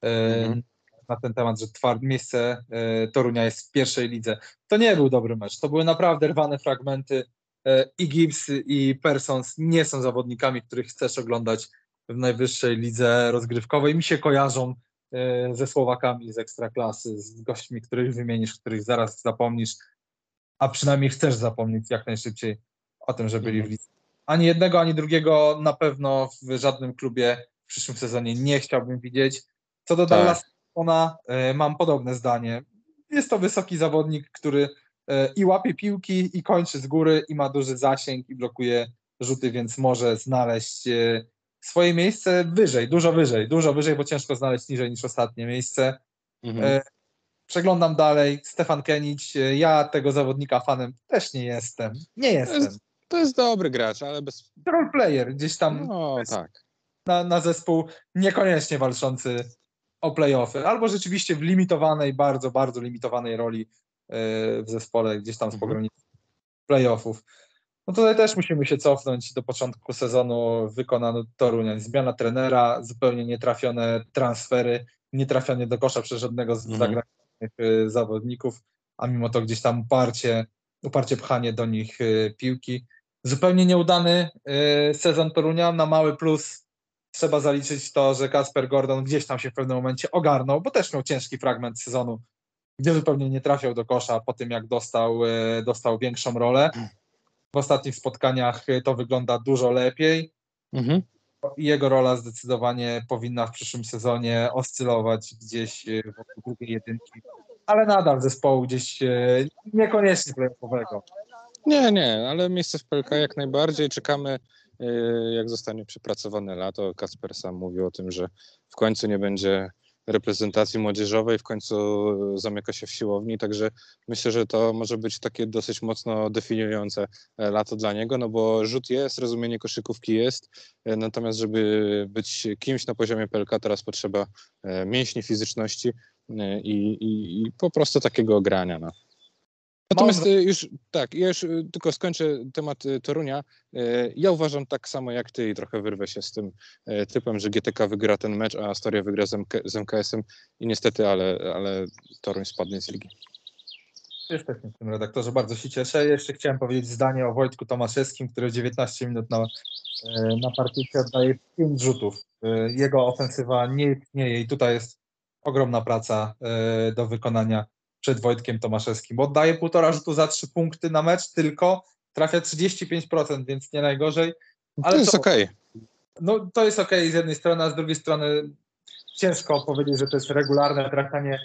y, Mhm. na ten temat, że twarde miejsce Torunia jest w pierwszej lidze. To nie był dobry mecz, to były naprawdę rwane fragmenty i Gibbs i Persons nie są zawodnikami, których chcesz oglądać w najwyższej lidze rozgrywkowej. Mi się kojarzą y, ze Słowakami z Ekstraklasy, z gośćmi, których wymienisz, których zaraz zapomnisz, a przynajmniej chcesz zapomnieć jak najszybciej o tym, że byli w lidze. Ani jednego, ani drugiego na pewno w żadnym klubie w przyszłym sezonie nie chciałbym widzieć. Co do Tak. Dallas ona mam podobne zdanie. Jest to wysoki zawodnik, który e, i łapie piłki, i kończy z góry, i ma duży zasięg, i blokuje rzuty, więc może znaleźć e, swoje miejsce wyżej, dużo wyżej, dużo wyżej, bo ciężko znaleźć niżej niż ostatnie miejsce. Mhm. E, Przeglądam dalej. Stefan Kenić, e, ja tego zawodnika fanem też nie jestem. Nie jestem. To jest dobry gracz, ale bez. Role player, gdzieś tam No tak. na, na zespół niekoniecznie walczący o playoffy, albo rzeczywiście w limitowanej, bardzo, bardzo limitowanej roli e, w zespole, gdzieś tam z Mhm. pogranicy playoffów. No tutaj też musimy się cofnąć do początku sezonu wykonano Torunia. Zmiana trenera, zupełnie nietrafione transfery, nietrafianie do kosza przez żadnego z Mhm. zagranicznych e, zawodników, a mimo to gdzieś tam uparcie, uparcie pchanie do nich e, piłki. Zupełnie nieudany e, sezon Torunia, na mały plus trzeba zaliczyć to, że Kasper Gordon gdzieś tam się w pewnym momencie ogarnął, bo też miał ciężki fragment sezonu, gdzie zupełnie nie trafiał do kosza po tym, jak dostał, dostał większą rolę. W ostatnich spotkaniach e, to wygląda dużo lepiej Mhm. jego rola zdecydowanie powinna w przyszłym sezonie oscylować gdzieś e, wokół drugiej jedynki, ale nadal zespołu gdzieś e, niekoniecznie playoffowego. Nie, nie, ale miejsce w PLK jak najbardziej. Czekamy, jak zostanie przepracowane lato. Kasper sam mówił o tym, że w końcu nie będzie reprezentacji młodzieżowej, w końcu zamyka się w siłowni, także myślę, że to może być takie dosyć mocno definiujące e, lato dla niego, no bo rzut jest, rozumienie koszykówki jest, e, natomiast żeby być kimś na poziomie PLK teraz potrzeba e, mięśni, fizyczności i, i, i po prostu takiego grania. No. Natomiast y, już tak, ja już y, tylko skończę temat y, Torunia. Ja uważam tak samo jak ty i trochę wyrwę się z tym typem, że GTK wygra ten mecz, a Astoria wygra z, MK, z MKS-em i niestety, ale, ale Toruń spadnie z ligi. Jesteśmy w tym redaktorze, bardzo się cieszę. Jeszcze chciałem powiedzieć zdanie o Wojtku Tomaszewskim, który 19 minut na, na parkiecie oddaje 5 rzutów. Jego ofensywa nie istnieje i tutaj jest ogromna praca do wykonania przed Wojtkiem Tomaszewskim, bo oddaje półtora rzutu za trzy punkty na mecz, tylko trafia 35%, więc nie najgorzej. Ale to jest okej. No to jest okej z jednej strony, a z drugiej strony ciężko powiedzieć, że to jest regularne trafianie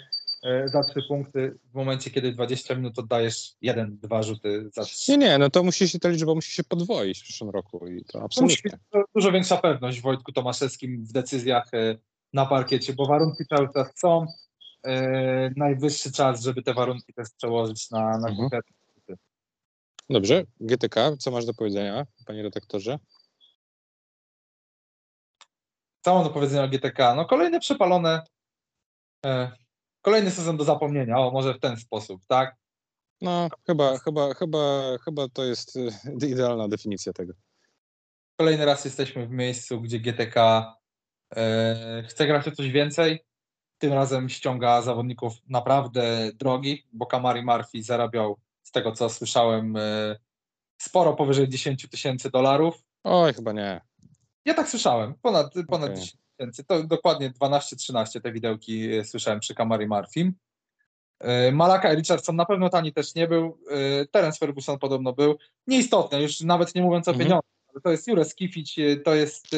e, za trzy punkty w momencie, kiedy 20 minut oddajesz jeden, dwa rzuty za trzy. Nie, nie, no to musi się, ta liczba musi się podwoić w przyszłym roku i to To musi absolutnie. być dużo- większa pewność w Wojtku Tomaszewskim w decyzjach e, na parkiecie, bo warunki cały czas są. E, najwyższy czas, żeby te warunki też przełożyć na, na Mhm. konkretne. Dobrze, GTK, co masz do powiedzenia, panie redaktorze? Co mam do powiedzenia o GTK? No kolejne przepalone, e, kolejny sezon do zapomnienia, o może w ten sposób, tak? No, chyba, chyba, chyba, chyba to jest y, idealna definicja tego. Kolejny raz jesteśmy w miejscu, gdzie GTK e, chce grać o coś więcej. Tym razem ściąga zawodników naprawdę drogich, bo Kamari Murphy zarabiał, z tego co słyszałem, e, sporo powyżej 10 tysięcy dolarów. Oj, chyba nie. Ja tak słyszałem, ponad, ponad Okej. 10 tysięcy. To dokładnie 12-13 te widełki e, słyszałem przy Kamari Murphy. E, Malaka Richardson na pewno tani też nie był. Terence Ferguson podobno był. Nieistotne, już nawet nie mówiąc o Mhm. pieniądzach. To jest Jure Skifić, to jest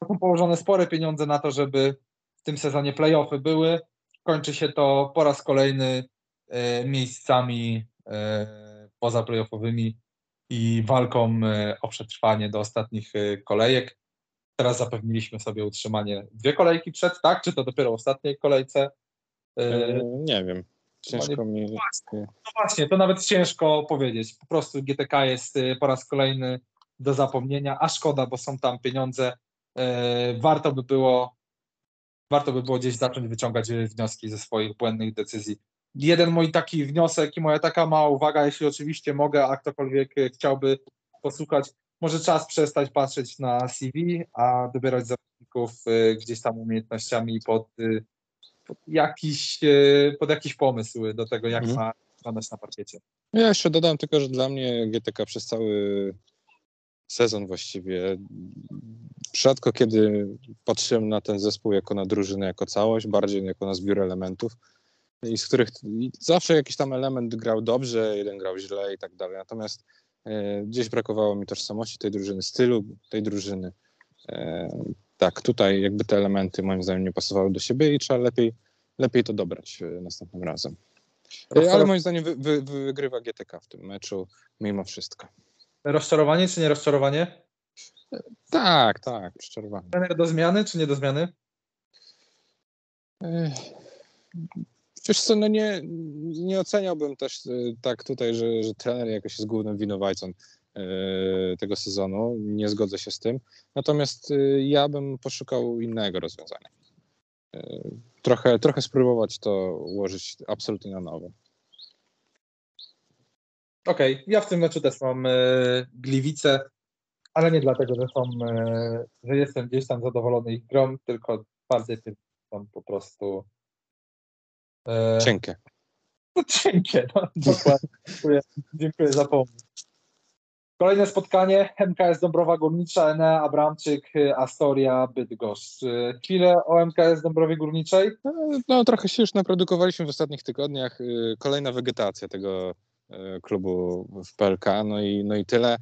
to są położone spore pieniądze na to, żeby w tym sezonie playoffy były. Kończy się to po raz kolejny e, miejscami e, poza playoffowymi i walką e, o przetrwanie do ostatnich kolejek. Teraz zapewniliśmy sobie utrzymanie dwie kolejki przed, tak? Czy to dopiero w ostatniej kolejce? Nie wiem. Ciężko mi. No właśnie, to nawet ciężko powiedzieć. Po prostu GTK jest po raz kolejny do zapomnienia, a szkoda, bo są tam pieniądze. Warto by było warto by było gdzieś zacząć wyciągać wnioski ze swoich błędnych decyzji. Jeden mój taki wniosek i moja taka mała uwaga, jeśli oczywiście mogę, a ktokolwiek chciałby posłuchać, może czas przestać patrzeć na CV, a dobierać zawodników y, gdzieś tam umiejętnościami pod, y, pod, jakiś, y, pod jakiś pomysł do tego, jak Mhm. ma wyglądać na parkiecie. Ja jeszcze dodam tylko, że dla mnie GTK przez cały sezon właściwie rzadko kiedy patrzyłem na ten zespół jako na drużynę, jako całość, bardziej jako na zbiór elementów i z których zawsze jakiś tam element grał dobrze, jeden grał źle i tak dalej. Natomiast e, gdzieś brakowało mi tożsamości tej drużyny, stylu tej drużyny. E, tak, tutaj jakby te elementy moim zdaniem nie pasowały do siebie i trzeba lepiej, lepiej to dobrać e, następnym razem. E, Ale moim zdaniem wy, wy, wygrywa GTK w tym meczu mimo wszystko. Rozczarowanie czy nie rozczarowanie? Tak, tak, przyczerowany. Trener do zmiany czy nie do zmiany? Wiesz co, no nie, nie oceniałbym też y, tak tutaj, że, że trener jakoś jest głównym winowajcą y, tego sezonu. Nie zgodzę się z tym. Natomiast y, ja bym poszukał innego rozwiązania. Trochę, trochę spróbować to ułożyć absolutnie na nowo. Okej, ja w tym meczu też mam gliwice, ale nie dlatego, że są, e, że jestem gdzieś tam zadowolony ich grą, tylko bardziej tym są po prostu e, Cienkie. no, cienkie. No, dokładnie. Dziękuję, dziękuję za pomoc. Kolejne spotkanie MKS Dąbrowa Górnicza, Enea Abramczyk, Astoria, Bydgoszcz. Chwilę o MKS Dąbrowie Górniczej. No, trochę się już naprodukowaliśmy w ostatnich tygodniach. Y, Kolejna wegetacja tego y, klubu w PLK, no i, no i tyle.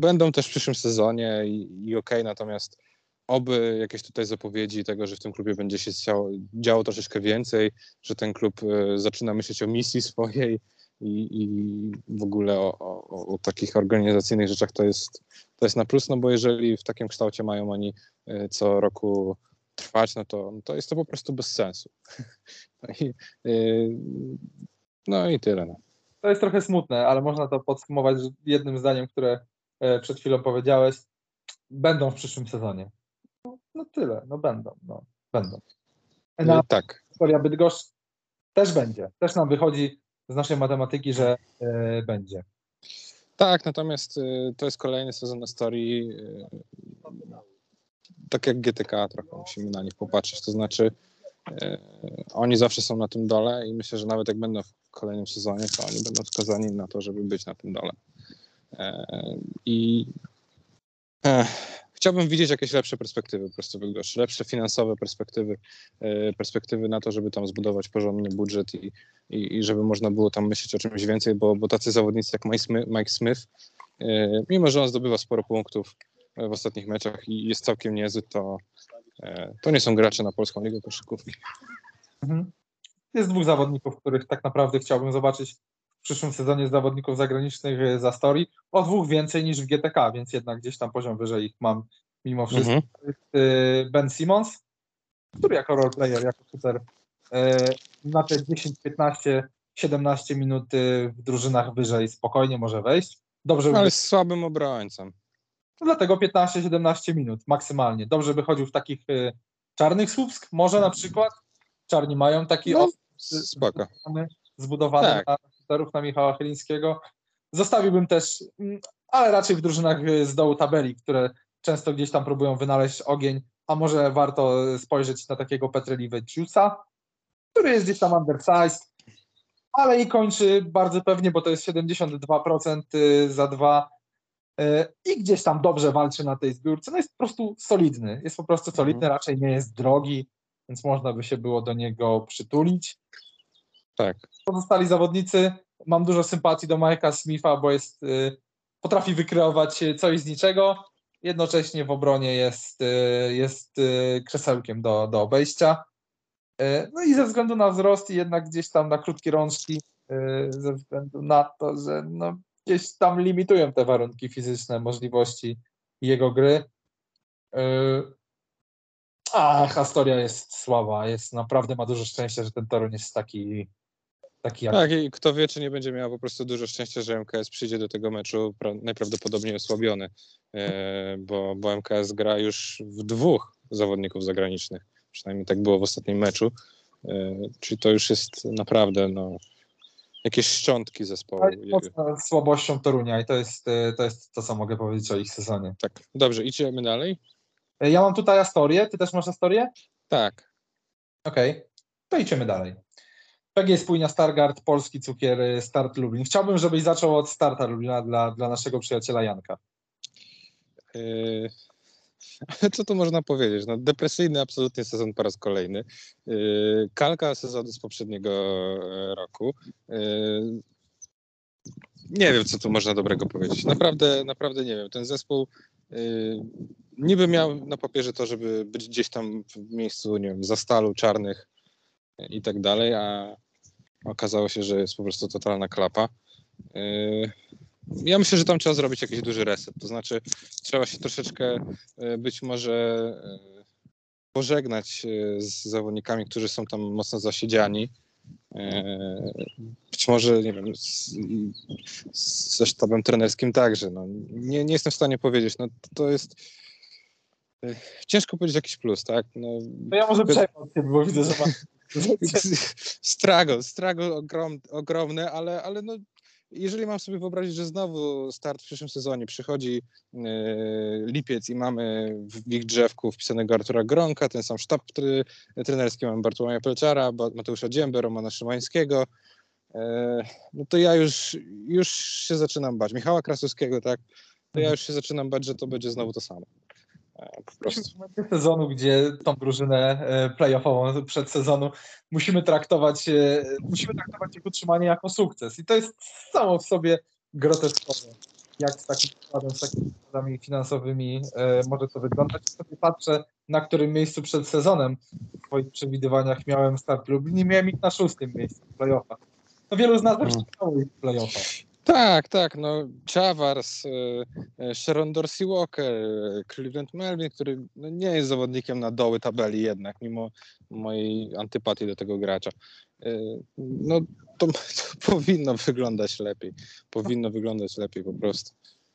Y, Będą też w przyszłym sezonie i, i okej, natomiast oby jakieś tutaj zapowiedzi tego, że w tym klubie będzie się działo, działo troszeczkę więcej, że ten klub y, zaczyna myśleć o misji swojej i, i w ogóle o, o, o takich organizacyjnych rzeczach to jest, to jest na plus, no bo jeżeli w takim kształcie mają oni y, co roku trwać, no to, no to jest to po prostu bez sensu. No i, yy, no i tyle. No. To jest trochę smutne, ale można to podsumować jednym zdaniem, które przed chwilą powiedziałeś. Będą w przyszłym sezonie. No, no tyle, no będą, no będą. Na Yy, tak, historia Bydgoszcz też będzie. Też nam wychodzi z naszej matematyki, że e, będzie. tak, natomiast y, to jest kolejny sezon na story. y, tak jak GTK trochę musimy na nich popatrzeć, to znaczy oni zawsze są na tym dole i myślę, że nawet jak będą w kolejnym sezonie, to oni będą skazani na to, żeby być na tym dole. E, I e, chciałbym widzieć jakieś lepsze perspektywy po prostu Bydgoszczy, lepsze finansowe perspektywy, e, perspektywy na to, żeby tam zbudować porządny budżet i, i, i żeby można było tam myśleć o czymś więcej, bo, bo tacy zawodnicy jak Mike Smith, Mike Smith mimo że on zdobywa sporo punktów w ostatnich meczach i jest całkiem niezły, to, to nie są gracze na Polską Ligę Koszykówki. Mhm. Jest dwóch zawodników, których tak naprawdę chciałbym zobaczyć przyszłym sezonie zawodników zagranicznych za story. O dwóch więcej niż w GTK, więc jednak gdzieś tam poziom wyżej ich mam mimo wszystko. Mhm. Y, Ben Simmons, który jako roleplayer, jako shooter y, na te 10, 15, 17 minut w drużynach wyżej spokojnie może wejść. Dobrze Ale jest słabym obrońcą. no dlatego 15-17 minut maksymalnie. Dobrze by chodził w takich czarnych słupsk, może na przykład. Czarni mają taki No, os- zbudowany, zbudowany Tak. na shooterów na Michała Chylińskiego. Zostawiłbym też, mm, ale raczej w drużynach y, z dołu tabeli, które często gdzieś tam próbują wynaleźć ogień, a może warto spojrzeć na takiego Petreliweciusa, który jest gdzieś tam undersized, ale i kończy bardzo pewnie, bo to jest 72% y, za dwa y, i gdzieś tam dobrze walczy na tej zbiórce. No jest po prostu solidny. Jest po prostu solidny, raczej nie jest drogi, więc można by się było do niego przytulić. Tak. Pozostali zawodnicy, mam dużo sympatii do Mike'a Smitha, bo jest, y, potrafi wykreować y, coś z niczego. Jednocześnie w obronie jest, y, jest krzesełkiem do, do obejścia. No i ze względu na wzrost i jednak gdzieś tam na krótkie rączki, ze względu na to, że no gdzieś tam limitują te warunki fizyczne, możliwości jego gry. A historia jest słaba, jest naprawdę ma dużo szczęścia, że ten Toruń jest taki, taki jak Tak, i kto wie, czy nie będzie miał po prostu dużo szczęścia, że MKS przyjdzie do tego meczu pra- najprawdopodobniej osłabiony, e, bo, bo MKS gra już w dwóch zawodników zagranicznych. Przynajmniej tak było w ostatnim meczu. E, czyli to już jest naprawdę no, jakieś szczątki zespołu. Mocno słabością Torunia i to jest, y, to jest to, co mogę powiedzieć o ich sezonie. Tak, dobrze, idziemy dalej? Ja mam tutaj Astorię, ty też masz Astorię? Tak. Okej, to idziemy dalej. PG Spójnia Stargard, Polski Cukier, y, Start Lublin. Chciałbym, żebyś zaczął od Starta Lublina dla, dla naszego przyjaciela Janka. Ale co tu można powiedzieć? No, depresyjny absolutnie sezon po raz kolejny. E, Kalka sezonu z poprzedniego e, roku. E, Nie wiem, co tu można dobrego powiedzieć. Naprawdę, naprawdę nie wiem. Ten zespół niby miał na papierze to, żeby być gdzieś tam w miejscu, nie wiem, za stalu czarnych i tak dalej, a okazało się, że jest po prostu totalna klapa. E, Ja myślę, że tam trzeba zrobić jakiś duży reset. To znaczy, trzeba się troszeczkę e, być może e, pożegnać z zawodnikami, którzy są tam mocno zasiedziani. Być może, nie wiem, z, z- ze sztabem trenerskim także. No, nie, nie jestem w stanie powiedzieć. No, to jest ciężko powiedzieć jakiś plus, tak? No, To ja może przejmę od ciebie, bo widzę, że struggle, struggle ogrom, ogromny, ale, ale no, jeżeli mam sobie wyobrazić, że znowu start w przyszłym sezonie przychodzi e, lipiec i mamy w ich drzewku wpisanego Artura Gronka, ten sam sztab try, trenerski, mamy Bartłomieja Pelczara, Mateusza Dziębę, Romana Szymańskiego, e, no to ja już, już się zaczynam bać. Michała Krasowskiego, tak? To ja już się zaczynam bać, że to będzie znowu to samo. Po prostu. w sezonu, gdzie tą drużynę e, playoffową przed sezonu musimy traktować, e, musimy traktować ich utrzymanie jako sukces. I to jest samo w sobie groteskowe. Jak z takim składem, z takimi składami finansowymi e, może to wyglądać. Sobie patrzę, na którym miejscu przed sezonem w swoich przewidywaniach miałem start Lublin i miałem ich na szóstym miejscu w playoffach. No wielu z nas też Mhm. miało ich w playoffach. Tak, tak, no Chavars, e, e, Sharon Dorsey Walker, e, Cleveland Melvin, który no, nie jest zawodnikiem na doły tabeli jednak, mimo mojej antypatii do tego gracza. No to, to powinno wyglądać lepiej, powinno wyglądać lepiej po prostu.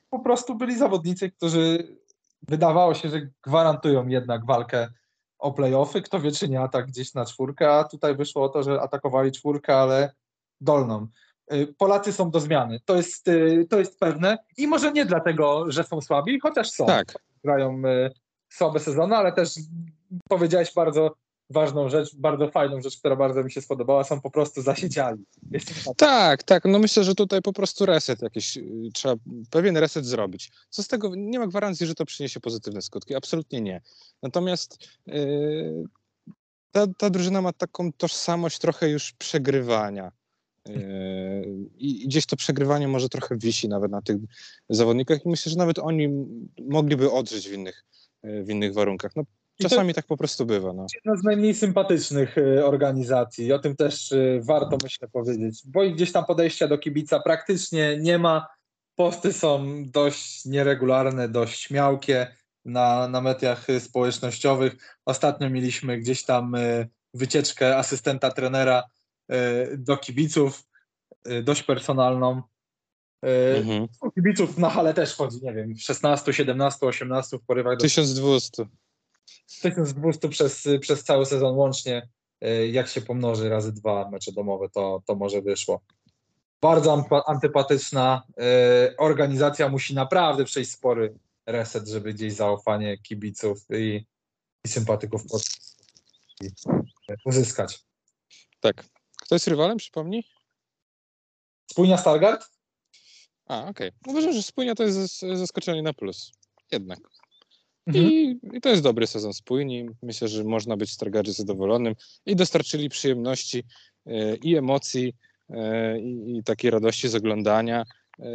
po prostu byli zawodnicy, którzy wydawało się, że gwarantują jednak walkę o playoffy. Kto wie, czy nie atak gdzieś na czwórkę, a tutaj wyszło o to, że atakowali czwórkę, ale dolną. Y, Polacy są do zmiany. To jest, y, to jest pewne. I może nie dlatego, że są słabi, chociaż są. Tak, Grają y, słabe sezony, ale też powiedziałeś bardzo ważną rzecz, bardzo fajną rzecz, która bardzo mi się spodobała, są po prostu zasiedziali. Tak, Tak. No myślę, że tutaj po prostu reset jakiś, trzeba pewien reset zrobić. Co z tego, nie ma gwarancji, że to przyniesie pozytywne skutki. Absolutnie nie. Natomiast yy, ta, ta drużyna ma taką tożsamość trochę już przegrywania. Yy, I gdzieś to przegrywanie może trochę wisi nawet na tych zawodnikach i myślę, że nawet oni mogliby odżyć w innych, yy, w innych warunkach. No, czasami tak po prostu bywa. No. jedna z najmniej sympatycznych y, organizacji. O tym też y, warto, myślę, powiedzieć. Bo gdzieś tam podejścia do kibica praktycznie nie ma. Posty są dość nieregularne, dość miałkie na, na mediach y, społecznościowych. Ostatnio mieliśmy gdzieś tam wycieczkę asystenta trenera do kibiców, y, dość personalną. Y, Mhm. Kibiców na hale też chodzi, nie wiem, 16, 17, 18 w porywach do 1200. 1200 przez, przez cały sezon łącznie, jak się pomnoży razy dwa mecze domowe, to, to może wyszło. Bardzo antypatyczna organizacja musi naprawdę przejść spory reset, żeby gdzieś zaufanie kibiców i, i sympatyków uzyskać. Tak. Kto jest rywalem, przypomnij? Spójnia Stargard? A, okej. Uważam, że spójnia to jest zas- zaskoczenie na plus. Jednak. Mhm. I, I to jest dobry sezon spójni. Myślę, że można być Stargardzie zadowolonym i dostarczyli przyjemności e, i emocji e, i, takiej radości z oglądania. E,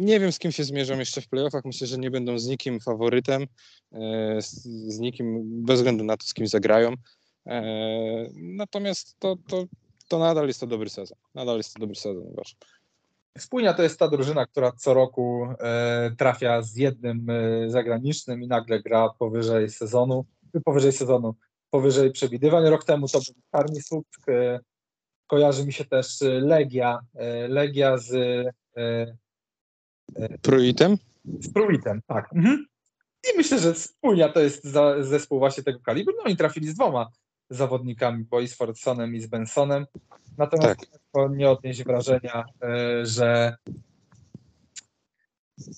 nie wiem, z kim się zmierzą jeszcze w playoffach. Myślę, że nie będą z nikim faworytem, z, nikim bez względu na to, z kim zagrają. Natomiast to, to, to nadal jest to dobry sezon. Nadal jest to dobry sezon, uważam. Spójnia to jest ta drużyna, która co roku e, trafia z jednym e, zagranicznym i nagle gra powyżej sezonu, powyżej sezonu, powyżej przewidywań. Rok temu to był Czarni Słupsk, e, kojarzy mi się też e, Legia, e, Legia z, e, Pruitem? z Pruitem, tak. Mhm. I myślę, że Spójnia to jest za, zespół właśnie tego kalibru. No i trafili z dwoma zawodnikami, bo i z Fordsonem i z Bensonem. Natomiast Tak. ciężko nie odnieść wrażenia, e, że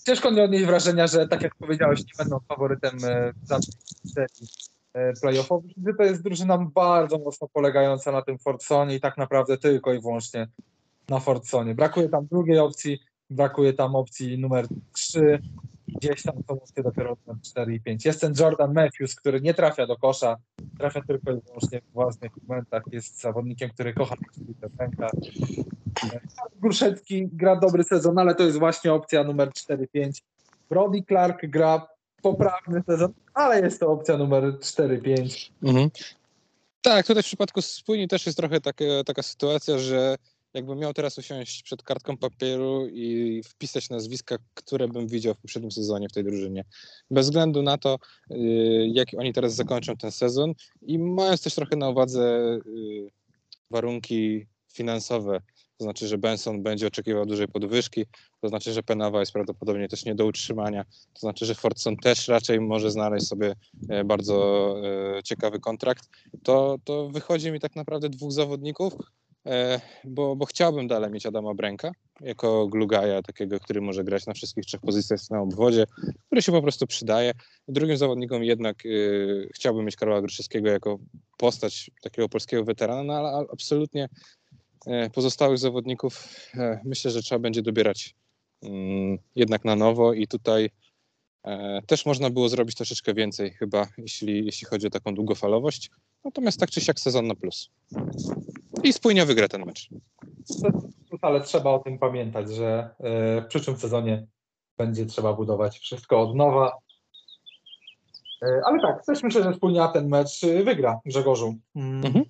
ciężko nie odnieść wrażenia, że tak jak powiedziałeś, nie będą faworytem e, w serii e, playoffowych, to jest drużyna bardzo mocno polegająca na tym Fordsonie i tak naprawdę tylko i wyłącznie na Fordsonie. Brakuje tam drugiej opcji, brakuje tam opcji numer 3, gdzieś tam opcje dopiero numer 4 i 5. Jest ten Jordan Matthews, który nie trafia do kosza, trafia tylko i wyłącznie w własnych momentach, jest zawodnikiem, który kocha pęka. Gruszecki gra dobry sezon, ale to jest właśnie opcja numer 4-5. Brody Clark gra poprawny sezon, ale jest to opcja numer 4-5. Mhm. Tak, tutaj w przypadku spójni też jest trochę taka, taka sytuacja, że jakbym miał teraz usiąść przed kartką papieru i wpisać nazwiska, które bym widział w poprzednim sezonie w tej drużynie. Bez względu na to, y, jak oni teraz zakończą ten sezon i mając też trochę na uwadze y, warunki finansowe, to znaczy, że Benson będzie oczekiwał dużej podwyżki, to znaczy, że Penawa jest prawdopodobnie też nie do utrzymania, to znaczy, że Fordson też raczej może znaleźć sobie e, bardzo e, ciekawy kontrakt, to, to wychodzi mi tak naprawdę dwóch zawodników, bo, bo chciałbym dalej mieć Adama Bręka jako glugaja, takiego, który może grać na wszystkich trzech pozycjach na obwodzie, który się po prostu przydaje. Drugim zawodnikom jednak e, chciałbym mieć Karola Gruszewskiego jako postać takiego polskiego weterana, no ale absolutnie e, pozostałych zawodników e, myślę, że trzeba będzie dobierać mm, jednak na nowo i tutaj E, Też można było zrobić troszeczkę więcej chyba, jeśli, jeśli chodzi o taką długofalowość. Natomiast tak czy siak sezon na plus. I spójnie wygra ten mecz. Ale trzeba o tym pamiętać, że e, w przyszłym sezonie będzie trzeba budować wszystko od nowa. E, Ale tak, też myślę, że Spójnia ten mecz e, wygra Grzegorzu. Mm. Mhm.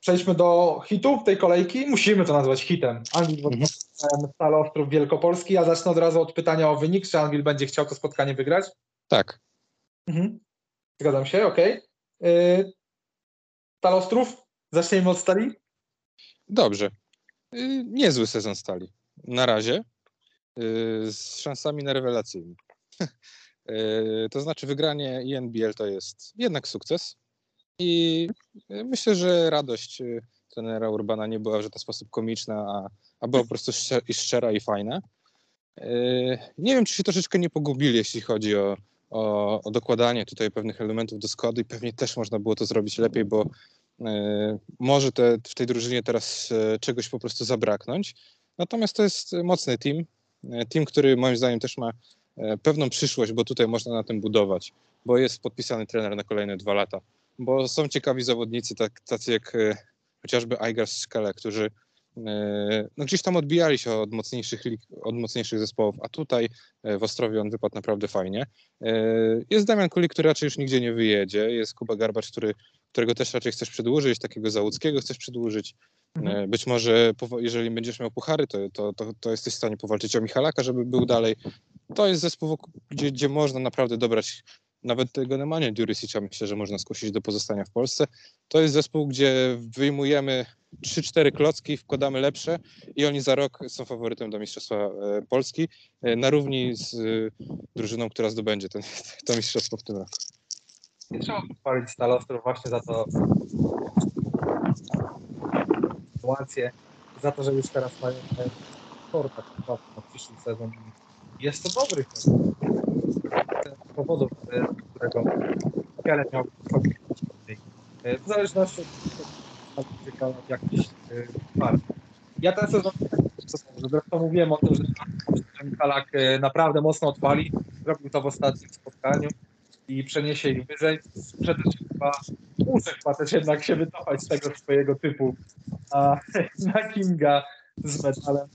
Przejdźmy do hitów tej kolejki. Musimy to nazwać hitem. Anwil Mhm. Stal Ostrów Wielkopolski. Ja zacznę od razu od pytania o wynik. Czy Anwil będzie chciał to spotkanie wygrać? Tak. Mhm. Zgadzam się, okej. Okay. Stal Ostrów? Zacznijmy od Stali? Dobrze. Y, Niezły sezon stali. Na razie. Y, Z szansami na rewelacyjny. Y, To znaczy wygranie INBL to jest jednak sukces. I myślę, że radość trenera Urbana nie była w żaden sposób komiczna, a, a była po prostu szcze- i szczera i fajna. Y, Nie wiem, czy się troszeczkę nie pogubili, jeśli chodzi o, o, o dokładanie tutaj pewnych elementów do składu i pewnie też można było to zrobić lepiej, bo e, może te, w tej drużynie teraz e, czegoś po prostu zabraknąć. Natomiast to jest mocny team. Team, który moim zdaniem też ma pewną przyszłość, bo tutaj można na tym budować, bo jest podpisany trener na kolejne dwa lata. Bo są ciekawi zawodnicy, tak, tacy jak chociażby Aigar Skale, którzy e, no gdzieś tam odbijali się od mocniejszych, lig, od mocniejszych zespołów, a tutaj e, w Ostrowie on wypadł naprawdę fajnie. E, Jest Damian Kulik, który raczej już nigdzie nie wyjedzie, jest Kuba Garbacz, który, którego też raczej chcesz przedłużyć, takiego Załuckiego chcesz przedłużyć. Mhm. Być może jeżeli będziesz miał puchary, to, to, to, to jesteś w stanie powalczyć o Michalaka, żeby był dalej. To jest zespół, gdzie, gdzie można naprawdę dobrać nawet tego Nemanja Durysicza myślę, że można skusić do pozostania w Polsce. To jest zespół, gdzie wyjmujemy 3-4 klocki, wkładamy lepsze i oni za rok są faworytem do Mistrzostwa e, Polski e, na równi z e, drużyną, która zdobędzie ten, to mistrzostwo w tym roku. Nie trzeba pochwalić Stal Ostrów właśnie za to sytuację, za to, że już teraz mają ten sport tak na przyszły sezon. Jest to dobry. Z powodów, e, którego wiele miał E, W zależności od ryzyka jakiś e, par. Ja ten sezon zresztą mówiłem o tym, że e, naprawdę mocno odpali. Zrobił to w ostatnim spotkaniu i przeniesie ich wyżej. Przede wszystkim chyba muszę chyba też jednak się wycofać z tego swojego typu na, na Kinga z medalem.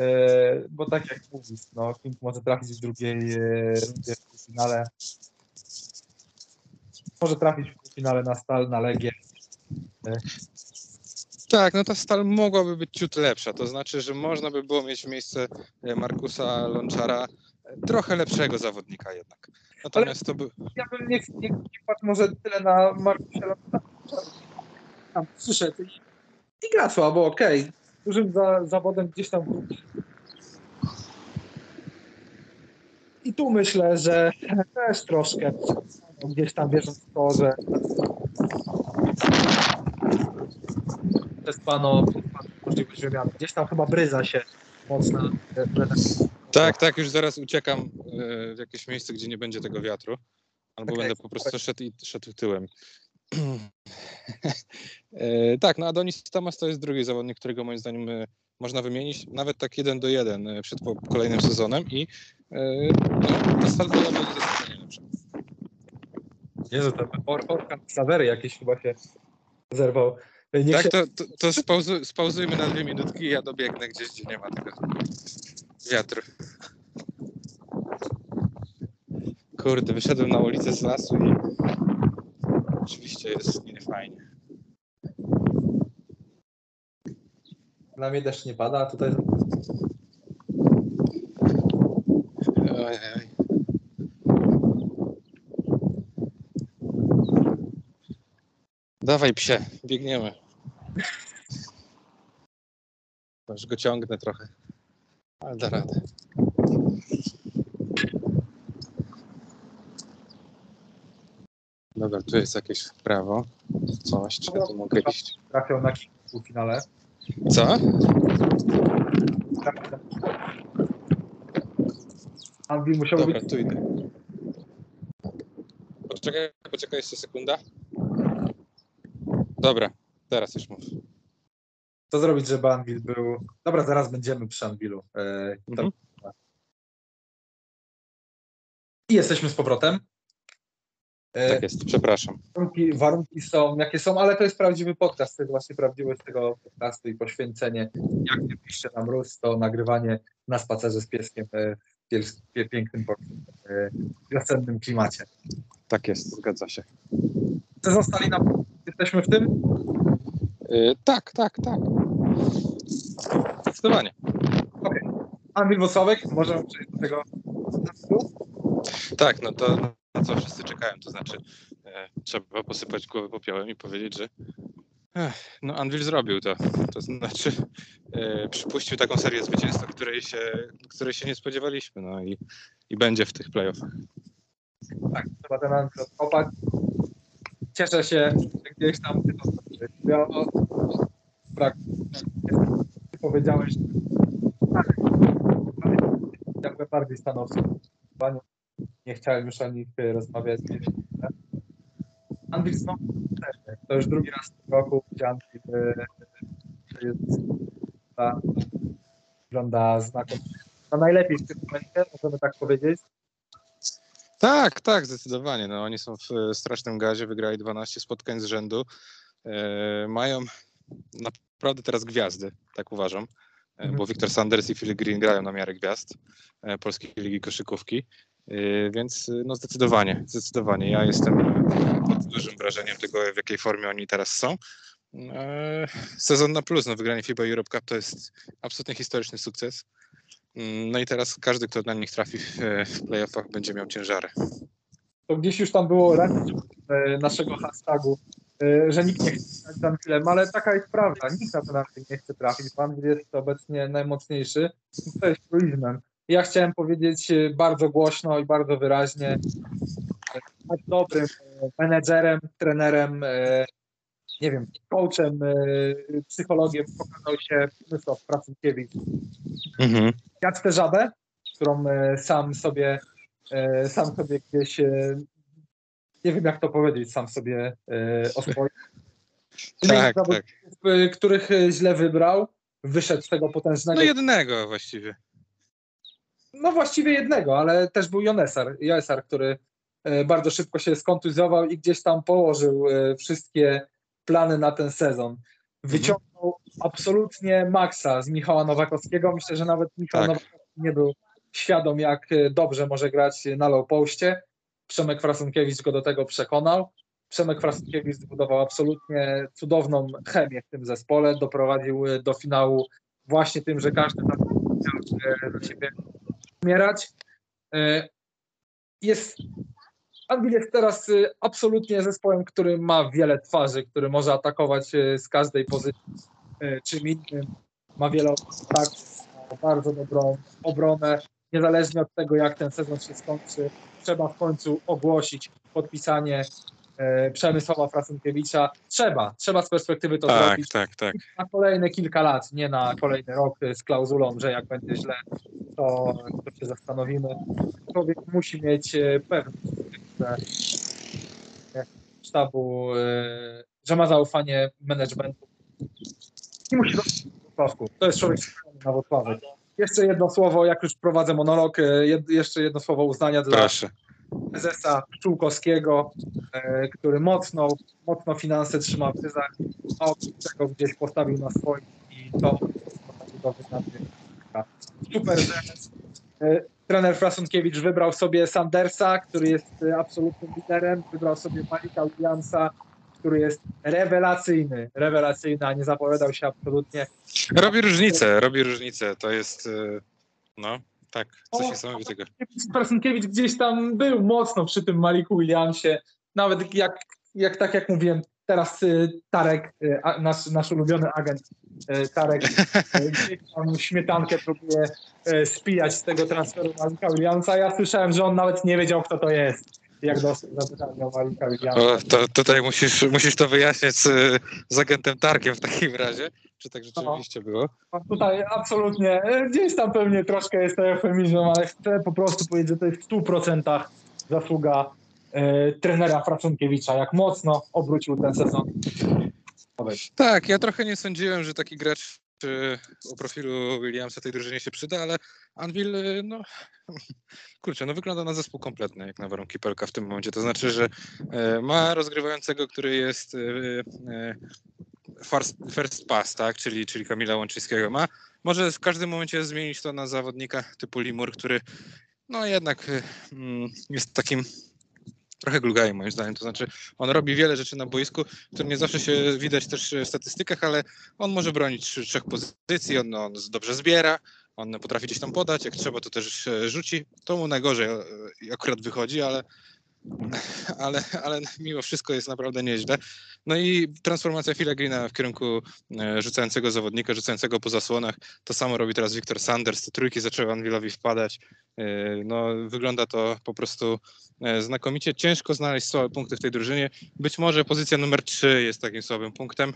E, bo tak jak mówisz, no, King może trafić w drugiej e, rundzie w finale. Może trafić w finale na Stal, na Legię. Tak, no ta stal mogłaby być ciut lepsza. To znaczy, że można by było mieć miejsce e, Markusa Lonczara e, trochę lepszego zawodnika jednak. Natomiast to by. Ja bym nie, nie, nie patrzył może tyle na Markusia Lotara. Tam przyszedł i, i gra słabo, okej. Dużym za, zawodem gdzieś tam wrócił. I tu myślę, że też troszkę gdzieś tam wierząc w to, że przespano możliwość wymiany. Gdzieś tam chyba bryza się mocna. e. Tak, tak, już zaraz uciekam e, w jakieś miejsce, gdzie nie będzie tego wiatru. Albo Okej, będę po prostu szedł, i, szedł tyłem. E, tak, no Adonis Tamas to jest drugi zawodnik, którego moim zdaniem e, można wymienić, nawet tak jeden do jeden e, przed kolejnym sezonem i no, ta stal była będzie zdecydowanie lepsza. Jezu, to or, orkan Sawery jakieś chyba się zerwał. Tak, się, to, to, to spauzu, spauzujmy na dwie minutki i ja dobiegnę gdzieś, gdzie nie ma tego wiatru. Kurde, wyszedłem na ulicę z lasu i oczywiście jest niefajnie. Na mnie deszcz nie pada, a tutaj Ojej. Dawaj psie, biegniemy. Już go ciągnę trochę, ale da radę. Dobra, tu jest jakieś w prawo. Coś, czy ja tu mogę iść? trafiał na półfinale. Co? Anvil musiał Dobra, być tu idę. Poczekaj, poczekaj jeszcze sekunda. Dobra, teraz już mów. Co zrobić, żeby Anvil był... Dobra, zaraz będziemy przy Anvilu. Tam- Mhm. I jesteśmy z powrotem. E, Tak jest, przepraszam. warunki, warunki są jakie są, ale to jest prawdziwy podcast. To jest właśnie prawdziwość tego podcastu i poświęcenie. Jak nie piszcie na mróz, to nagrywanie na spacerze z pieskiem e, w pięknym, e, wiosennym klimacie. Tak jest, zgadza się. Czy zostali na... Jesteśmy w tym? Yy, tak, tak, tak. Zdecydowanie. Anvil Włocławek, możemy przejść do tego podcastu? Tak, no to na co wszyscy czekają, to znaczy e, trzeba posypać głowę popiołem i powiedzieć, że ech, no Anvil zrobił to. To znaczy e, przypuścił taką serię zwycięstw, której się, której się nie spodziewaliśmy, no i, i będzie w tych playoffach. Tak, trzeba ten Anvil odkopać. Cieszę się, że gdzieś tam ja, brak. Ty powiedziałeś, tak, jakby bardziej stanowczy. Nie chciałem już o nich e, rozmawiać. Anvil znowu to już drugi raz w tym roku, gdzie e, to jest ta, wygląda znakomicie. No najlepiej w tym momencie, możemy tak powiedzieć. Tak, tak, zdecydowanie. No, oni są w e, strasznym gazie, wygrali 12 spotkań z rzędu. E, mają naprawdę teraz gwiazdy, tak uważam, e, Mhm. bo Victor Sanders i Phil Green grają na miarę gwiazd e, Polskiej Ligi Koszykówki, więc e, no zdecydowanie, zdecydowanie. Ja jestem pod dużym wrażeniem tego, w jakiej formie oni teraz są. E, Sezon na plus, no wygranie FIBA Europe Cup to jest absolutnie historyczny sukces. Mm, No i teraz każdy, kto na nich trafi w, playoffach, będzie miał ciężary. to gdzieś już tam było raczej e, naszego hashtagu, e, że nikt nie chce grać z Anfilem, ale taka jest prawda. Nikt na ten Anfil nie chce trafić, Anfil jest obecnie najmocniejszy. To jest truizmem. Ja chciałem powiedzieć e, bardzo głośno i bardzo wyraźnie, być dobrym e, menedżerem, trenerem, e, nie wiem, coachem, e, psychologiem pokazał się Przemysław Pracinkiewicz. Mhm. Jackę Żabę, którą sam sobie, sam sobie gdzieś, nie wiem jak to powiedzieć, sam sobie oswoił. Tak, tak. których źle wybrał, wyszedł z tego potężnego. No jednego właściwie. No właściwie jednego, ale też był Jonesar, Jonesar, który e, bardzo szybko się skontuzjował i gdzieś tam położył e, wszystkie plany na ten sezon. Wyciągnął absolutnie maksa z Michała Nowakowskiego. Myślę, że nawet Michał Tak. Nowakowski nie był świadom, jak e, dobrze może grać na low postie. Przemek Frasunkiewicz go do tego przekonał. Przemek Frasunkiewicz zbudował absolutnie cudowną chemię w tym zespole. Doprowadził do finału właśnie tym, że każdy e, do siebie umierać. E, Jest, Anvil jest teraz e, absolutnie zespołem, który ma wiele twarzy, który może atakować e, z każdej pozycji czym innym. Ma wiele tak, bardzo dobrą obronę. Niezależnie od tego, jak ten sezon się skończy, trzeba w końcu ogłosić podpisanie Przemysława Frasunkiewicza. Trzeba, trzeba z perspektywy to Tak, zrobić tak, tak. na kolejne kilka lat, nie na kolejny rok z klauzulą, że jak będzie źle, to, to się zastanowimy. Człowiek musi mieć e, pewność, że e, sztabu, e, że ma zaufanie managementu i musi Wrocławku. To jest człowiek na Wrocławiu. Jeszcze jedno słowo, jak już prowadzę monolog, e, jeszcze jedno słowo uznania dla Proszę. Prezesa Pszczółkowskiego, e, który mocno, mocno finanse trzyma w ryzach, a oprócz tego gdzieś postawił na swoim i to tym. Super, że e, trener Frasunkiewicz wybrał sobie Sandersa, który jest e, absolutnym liderem, wybrał sobie Malika Williamsa, który jest rewelacyjny, rewelacyjny, a nie zapowiadał się absolutnie. Robi różnicę, robi różnicę. To jest, no, tak, coś O, niesamowitego. Frasunkiewicz gdzieś tam był mocno przy tym Maliku Williamsie. Nawet jak, jak tak jak mówiłem, teraz y, Tarek, y, nasz, nasz ulubiony agent y, Tarek, gdzieś tam śmietankę próbuje spijać z tego transferu Malika Williamsa. Ja słyszałem, że on nawet nie wiedział, kto to jest. Malika Williamsa. To, tutaj musisz, musisz to wyjaśniać z, z agentem Tarkiem w takim razie. Czy tak rzeczywiście było? A Tutaj absolutnie, e, gdzieś tam pewnie troszkę jest to eufemizmem, ale chcę po prostu powiedzieć, że to jest w 100% zasługa e, trenera Fracunkiewicza, jak mocno obrócił ten sezon. Tak, ja trochę nie sądziłem, że taki gracz e, o profilu Williamsa tej drużynie się przyda, ale Anvil, e, no kurczę, no wygląda na zespół kompletny, jak na warunki Pelka w tym momencie. To znaczy, że e, ma rozgrywającego, który jest e, first, first pass, tak, czyli, czyli Kamila Łączyńskiego ma. Może w każdym momencie zmienić to na zawodnika typu Limur, który no jednak mm, jest takim trochę glugajem moim zdaniem. To znaczy on robi wiele rzeczy na boisku, które nie zawsze się widać też w statystykach, ale on może bronić trzech pozycji, on, on dobrze zbiera, on potrafi gdzieś tam podać, jak trzeba to też rzuci. To mu najgorzej e, akurat wychodzi, ale, ale, ale mimo wszystko jest naprawdę nieźle. No i transformacja Phila Greena w kierunku e, rzucającego zawodnika, rzucającego po zasłonach. To samo robi teraz Victor Sanders. Te trójki zaczęły Anvilowi wpadać. E, No, wygląda to po prostu e, znakomicie. Ciężko znaleźć słabe punkty w tej drużynie. Być może pozycja numer 3 jest takim słabym punktem.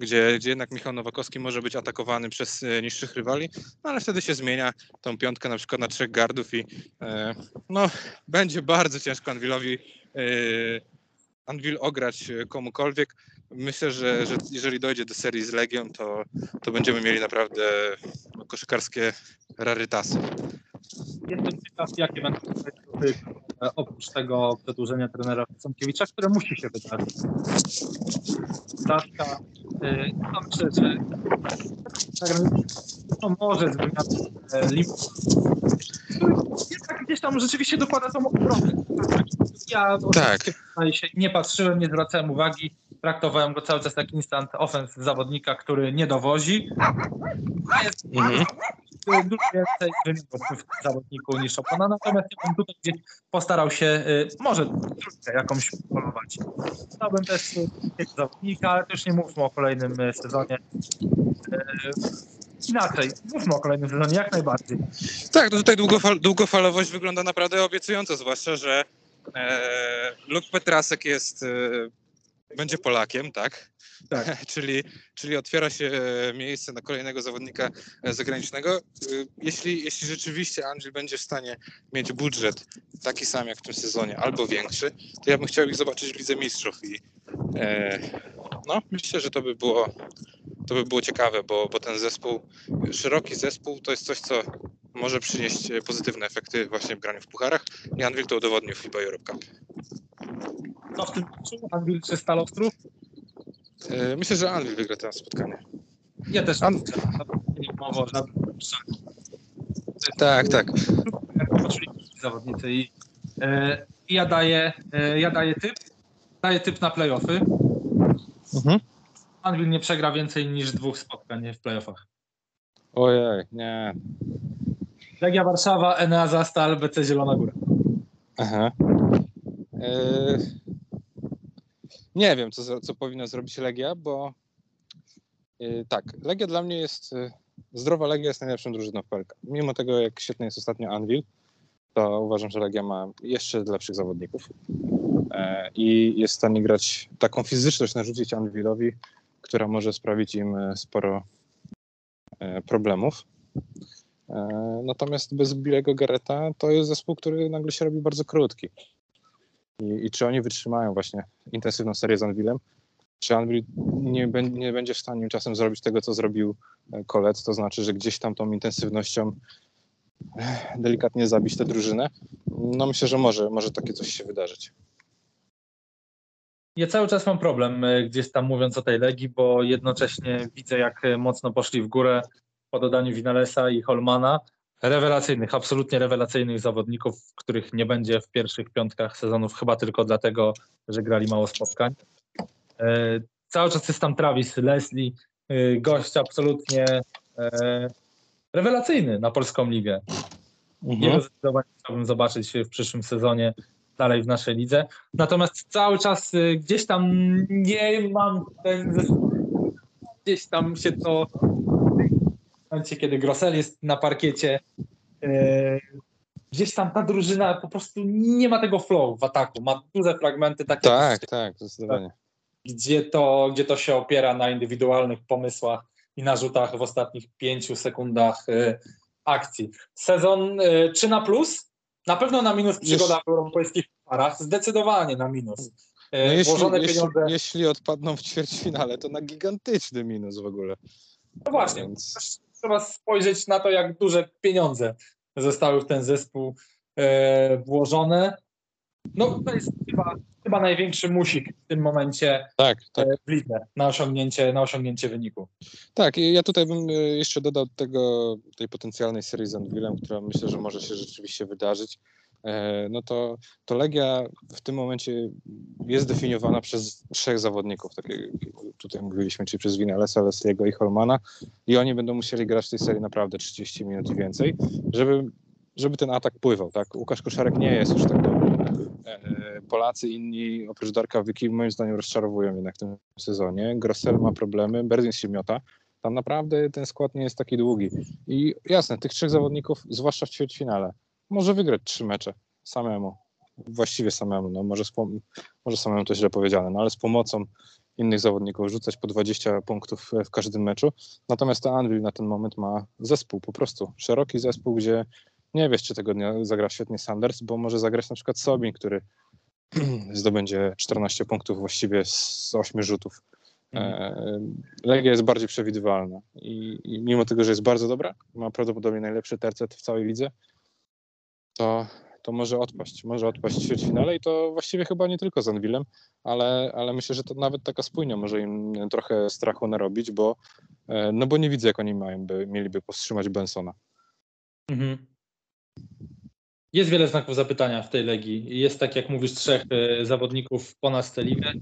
Gdzie, gdzie jednak Michał Nowakowski może być atakowany przez e, niższych rywali, no ale wtedy się zmienia tą piątkę na przykład na trzech gardów i e, no, będzie bardzo ciężko Anwilowi e, Anvil ograć komukolwiek. Myślę, że, że jeżeli dojdzie do serii z Legią, to, to będziemy mieli naprawdę koszykarskie rarytasy. Jestem ciekaw, jakie będą oprócz tego przedłużenia trenera Sąkiewicza, które musi się wydarzyć. Stawka, no myślę, że to może zmieniać e, limit. Jednak gdzieś tam rzeczywiście dokłada tą obronę. Ja Tak. tutaj się nie patrzyłem, nie zwracałem uwagi. Traktowałem go cały czas jak instant offense zawodnika, który nie dowozi. A jest Mhm. Dużo więcej wyników w zawodniku niż Opona, natomiast ja bym tutaj gdzieś postarał się y, może trójkę jakąś polować. Dałbym też y, takiego zawodnika, ale też nie mówmy o kolejnym y, sezonie. Inaczej, mówmy o kolejnym sezonie jak najbardziej. Tak, no tutaj długofal, długofalowość wygląda naprawdę obiecująco, zwłaszcza, że e, Petrasek jest, e, będzie Polakiem, tak? Tak. czyli, czyli otwiera się e, miejsce na kolejnego zawodnika e, zagranicznego. E, Jeśli, jeśli rzeczywiście Andrzej będzie w stanie mieć budżet taki sam jak w tym sezonie, albo większy, to ja bym chciał ich zobaczyć w Lidze Mistrzów i e, no, myślę, że to by było to by było ciekawe, bo, bo ten zespół, szeroki zespół, to jest coś, co może przynieść e, pozytywne efekty właśnie w graniu w pucharach i Anvil to udowodnił w FIBA Europe Cup. Co w tym meczu? Anvil czy Stal Ostrów? E, Myślę, że Anvil wygra to spotkanie. Ja też An- mowa. Tak, tak. zawodnicy i e, ja daję, ja daję typ, daję typ na playoffy. Mhm. Anvil nie przegra więcej niż dwóch spotkań w playoffach. Ojej, nie. Legia Warszawa, Enea Zastal, BC Zielona Góra. Aha. E, Nie wiem, co, co powinna zrobić Legia, bo e, tak, Legia dla mnie jest, e, zdrowa Legia jest najlepszą drużyną w PLK. Mimo tego, jak świetny jest ostatnio Anvil, to uważam, że Legia ma jeszcze lepszych zawodników i jest w stanie grać taką fizyczność, narzucić Anvilowi, która może sprawić im sporo problemów. E, Natomiast bez Bilego Gareta to jest zespół, który nagle się robi bardzo krótki. I, I czy oni wytrzymają właśnie intensywną serię z Anvilem? Czy Anvil nie, nie będzie w stanie czasem zrobić tego, co zrobił e, Kolet, to znaczy, że gdzieś tam tą intensywnością eh, delikatnie zabić tę drużynę? No myślę, że może, może takie coś się wydarzyć. Ja cały czas mam problem e, gdzieś tam mówiąc o tej Legii, bo jednocześnie widzę jak e, mocno poszli w górę po dodaniu Winalesa i Holmana. Rewelacyjnych, absolutnie rewelacyjnych zawodników, których nie będzie w pierwszych piątkach sezonów, chyba tylko dlatego, że grali mało spotkań. E, Cały czas jest tam Travis Leslie, e, gość absolutnie e, rewelacyjny na polską ligę. Jego zdecydowanie chciałbym zobaczyć w przyszłym sezonie dalej w naszej lidze. Natomiast cały czas gdzieś tam nie mam. Gdzieś tam się to w momencie, kiedy Grossel jest na parkiecie, y, gdzieś tam ta drużyna po prostu nie ma tego flow w ataku. Ma duże fragmenty takie, Tak, tak, zdecydowanie. gdzie, to, gdzie to się opiera na indywidualnych pomysłach i narzutach w ostatnich pięciu sekundach y, akcji. Sezon y, 3 na plus? Na pewno na minus przygoda w europejskich parach. Zdecydowanie na minus. No jeśli, jeśli, jeśli odpadną w ćwierćfinale, to na gigantyczny minus w ogóle. No właśnie, Więc- trzeba spojrzeć na to, jak duże pieniądze zostały w ten zespół e, włożone. No to jest chyba, chyba największy musik w tym momencie Tak, tak. e, w lidze na osiągnięcie, na osiągnięcie wyniku. Tak, i ja tutaj bym e, jeszcze dodał tego, tej potencjalnej serii z Anvilem, która myślę, że może się rzeczywiście wydarzyć. E, No to, to Legia w tym momencie jest definiowana przez trzech zawodników, tak jak tutaj mówiliśmy, czyli przez Winalesa, Lesliego i Holmana i oni będą musieli grać w tej serii naprawdę 30 minut i więcej, żeby, żeby ten atak pływał. Tak? Łukasz Koszarek nie jest już tak dobry. E, Polacy inni oprócz Darka Wyki moim zdaniem rozczarowują jednak w tym sezonie. Grossel ma problemy, Berzin się miota. Tam naprawdę ten skład nie jest taki długi. I jasne, tych trzech zawodników, zwłaszcza w ćwierćfinale, może wygrać trzy mecze samemu. Właściwie samemu, no może, może samemu to źle powiedziane, no ale z pomocą innych zawodników, rzucać po 20 punktów w każdym meczu. Natomiast to Anvil na ten moment ma zespół po prostu, szeroki zespół, gdzie nie wiesz, czy tego dnia zagra świetnie Sanders, bo może zagrać na przykład Sobin, który zdobędzie 14 punktów właściwie z 8 rzutów. E, Legia jest bardziej przewidywalna i, i, mimo tego, że jest bardzo dobra, ma prawdopodobnie najlepszy tercet w całej lidze, to, to może odpaść, może odpaść w ćwierćfinale i to właściwie chyba nie tylko z Anwilem, ale, ale myślę, że to nawet taka spójnia może im trochę strachu narobić, bo, e, no bo nie widzę, jak oni mają, by, mieliby powstrzymać Bensona. Mhm. Jest wiele znaków zapytania w tej Legii. Jest tak, jak mówisz, trzech e, zawodników ponad tę ligę,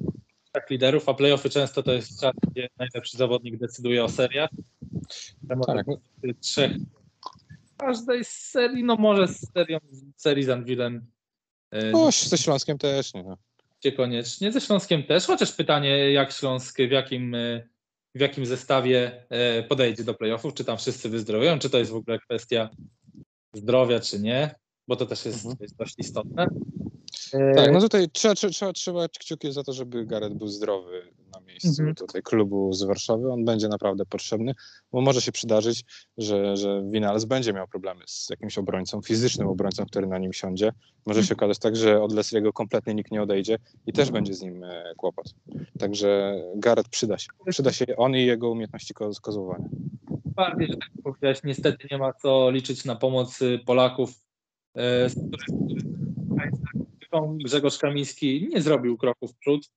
trzech liderów, a playoffy często to jest czas, gdzie najlepszy zawodnik decyduje o seriach. Tak. Trzech każdej serii, no może z serią, serii z Anvilem. E, no, ze Śląskiem też nie. No. Koniecznie, ze Śląskiem też, chociaż pytanie, jak Śląsk, w jakim, e, w jakim zestawie podejdzie do playoffów, czy tam wszyscy wyzdrowią, czy to jest w ogóle kwestia zdrowia, czy nie bo to też jest, mhm. jest dość istotne. Tak, no tutaj trzeba, trzeba, trzeba kciuki za to, żeby Gareth był zdrowy na miejscu mhm. tutaj klubu z Warszawy. On będzie naprawdę potrzebny, bo może się przydarzyć, że, że Winales będzie miał problemy z jakimś obrońcą, fizycznym obrońcą, który na nim siądzie. Może się mhm. okazać tak, że od Lesliego kompletnie nikt nie odejdzie i też będzie z nim e, kłopot. Także Gareth przyda się. Przyda się on i jego umiejętności kozowania. Bardziej, że tak powiedziałeś, niestety nie ma co liczyć na pomoc Polaków E, z którym Grzegorz Kamiński nie zrobił kroku w przód.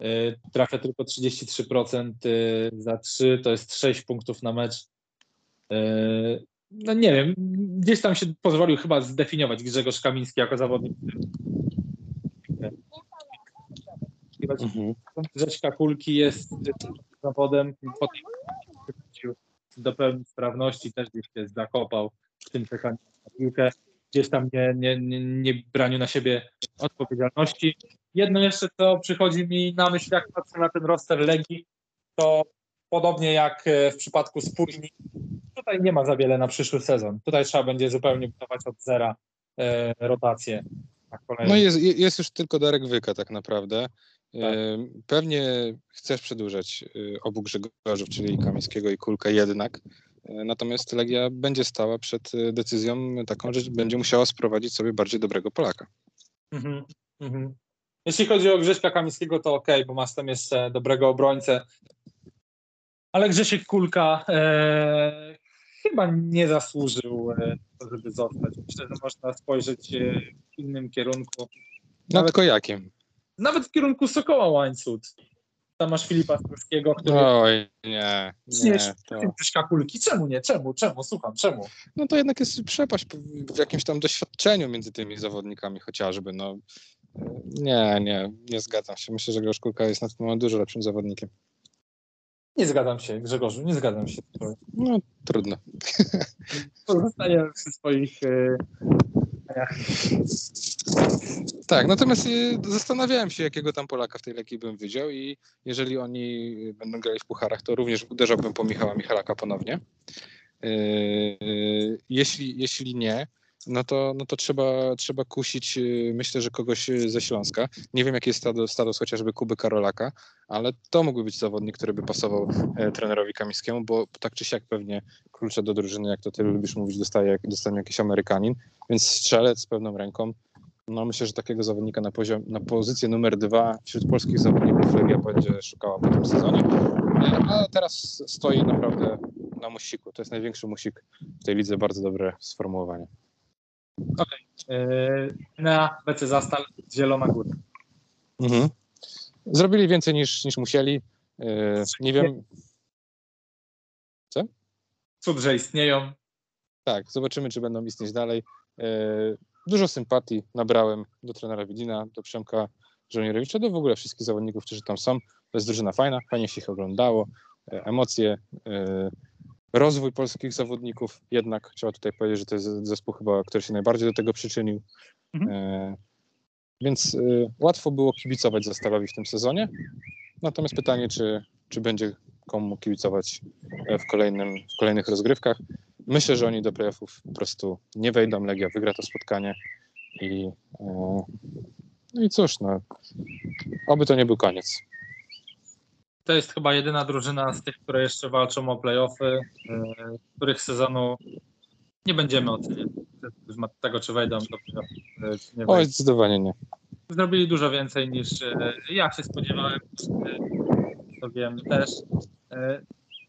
E, trafia tylko 33% e, za 3, to jest 6 punktów na mecz. No nie wiem, gdzieś tam się pozwolił chyba zdefiniować Grzegorz Kamiński jako zawodnik. Mhm. Kulki jest zawodem do pełnej sprawności też gdzieś się zakopał w tym czekaniu na piłkę gdzieś tam nie, nie, nie, nie braniu na siebie odpowiedzialności. Jedno jeszcze, co przychodzi mi na myśl, jak patrzę na ten roster Legii, to podobnie jak e, w przypadku spóźni, tutaj nie ma za wiele na przyszły sezon. Tutaj trzeba będzie zupełnie budować od zera e, rotację. No jest, jest już tylko Darek Wyka tak naprawdę. Tak. E, pewnie chcesz przedłużać e, obu Grzegorzów, czyli Kamińskiego i Kulkę jednak, Natomiast Legia będzie stała przed decyzją taką, że będzie musiała sprowadzić sobie bardziej dobrego Polaka. Mhm, mhm. Jeśli chodzi o Grześka Kamińskiego, to ok, bo masz tam jeszcze dobrego obrońcę. Ale Grzesiek Kulka e, chyba nie zasłużył, e, żeby zostać. Myślę, że można spojrzeć e, w innym kierunku. No tylko jakim? Nawet w kierunku Sokoła Łańcut. Tam masz Filipa Skurskiego, który... Oj, nie, nie. To... kulki. Czemu nie? Czemu? Czemu? Słucham, czemu? No to jednak jest przepaść w jakimś tam doświadczeniu między tymi zawodnikami chociażby. No, nie, nie, nie zgadzam się. Myślę, że Grzegorz Kulka jest na tym moment dużo lepszym zawodnikiem. Nie zgadzam się, Grzegorzu, nie zgadzam się. No, trudno. Pozostaję przy swoich e, tak, natomiast y, zastanawiałem się, jakiego tam Polaka w tej Legii bym widział i jeżeli oni będą grali w pucharach, to również uderzałbym po Michała Michalaka ponownie. Y, jeśli, jeśli nie, no to, no to trzeba, trzeba kusić, myślę, że kogoś ze Śląska. Nie wiem, jaki jest status, chociażby Kuby Karolaka, ale to mógłby być zawodnik, który by pasował e, trenerowi Kamińskiemu, bo tak czy siak pewnie klucze do drużyny, jak to ty lubisz mówić, dostaje, dostanie jakiś Amerykanin, więc strzelec z pewną ręką. No myślę, że takiego zawodnika na, poziom, na pozycję numer dwa wśród polskich zawodników Legia będzie szukała po tym sezonie. A teraz stoi naprawdę na musiku. To jest największy musik w tej lidze. Bardzo dobre sformułowanie. Okej. Okay. Na BC Zastal Zielona Góra. Mhm. Zrobili więcej niż, niż musieli. Yy, nie wiem. Co? Cud, że istnieją. Tak, zobaczymy, czy będą istnieć dalej. E, dużo sympatii nabrałem do trenera Widina, do Przemka Żołnierowicza, do w ogóle wszystkich zawodników, którzy tam są. To jest drużyna fajna, fajnie się ich oglądało, e, emocje, e, rozwój polskich zawodników. Jednak trzeba tutaj powiedzieć, że to jest zespół chyba, który się najbardziej do tego przyczynił. Mhm. Więc łatwo było kibicować Zastawowi w tym sezonie. Natomiast pytanie, czy, czy będzie komu kibicować w, kolejnym, w kolejnych rozgrywkach. Myślę, że oni do playoffów po prostu nie wejdą. Legia wygra to spotkanie i e, no i cóż, no, oby to nie był koniec. To jest chyba jedyna drużyna z tych, które jeszcze walczą o playoffy, e, których sezonu nie będziemy oceniać. Tego, czy wejdą do playoffów, e, czy nie Oj, zdecydowanie nie. Zrobili dużo więcej niż e, ja się spodziewałem, e, to wiem też.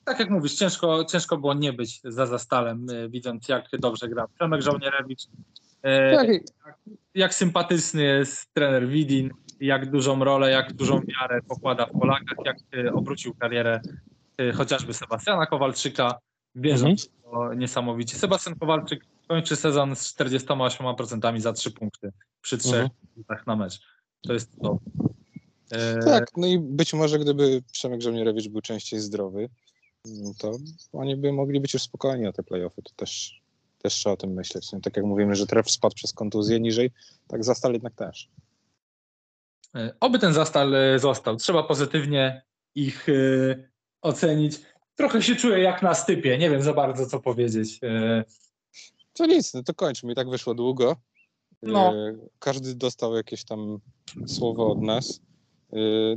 Tak jak mówisz, ciężko, ciężko było nie być za Zastalem, widząc jak dobrze gra Przemek Żołnierewicz, Tak, i- jak sympatyczny jest trener Widin, jak dużą rolę, jak dużą wiarę pokłada w Polakach, jak e, obrócił karierę e, chociażby Sebastiana Kowalczyka, wierząc w to niesamowicie. Sebastian Kowalczyk kończy sezon z 48% za 3 punkty przy trzech Mhm. na mecz. To jest to. E, tak, no i być może gdyby Przemek Żołnierewicz był częściej zdrowy, mm, to oni by mogli być już spokojni o te playoffy. To też, też trzeba o tym myśleć. nie? Tak jak mówimy, że tref spadł przez kontuzję niżej, tak Zastal jednak też. E, Oby ten Zastal e, został. Trzeba pozytywnie ich e, ocenić. Trochę się czuję jak na stypie, nie wiem za bardzo co powiedzieć. To nic, no to kończmy. I tak wyszło długo. No. Każdy dostał jakieś tam słowo od nas.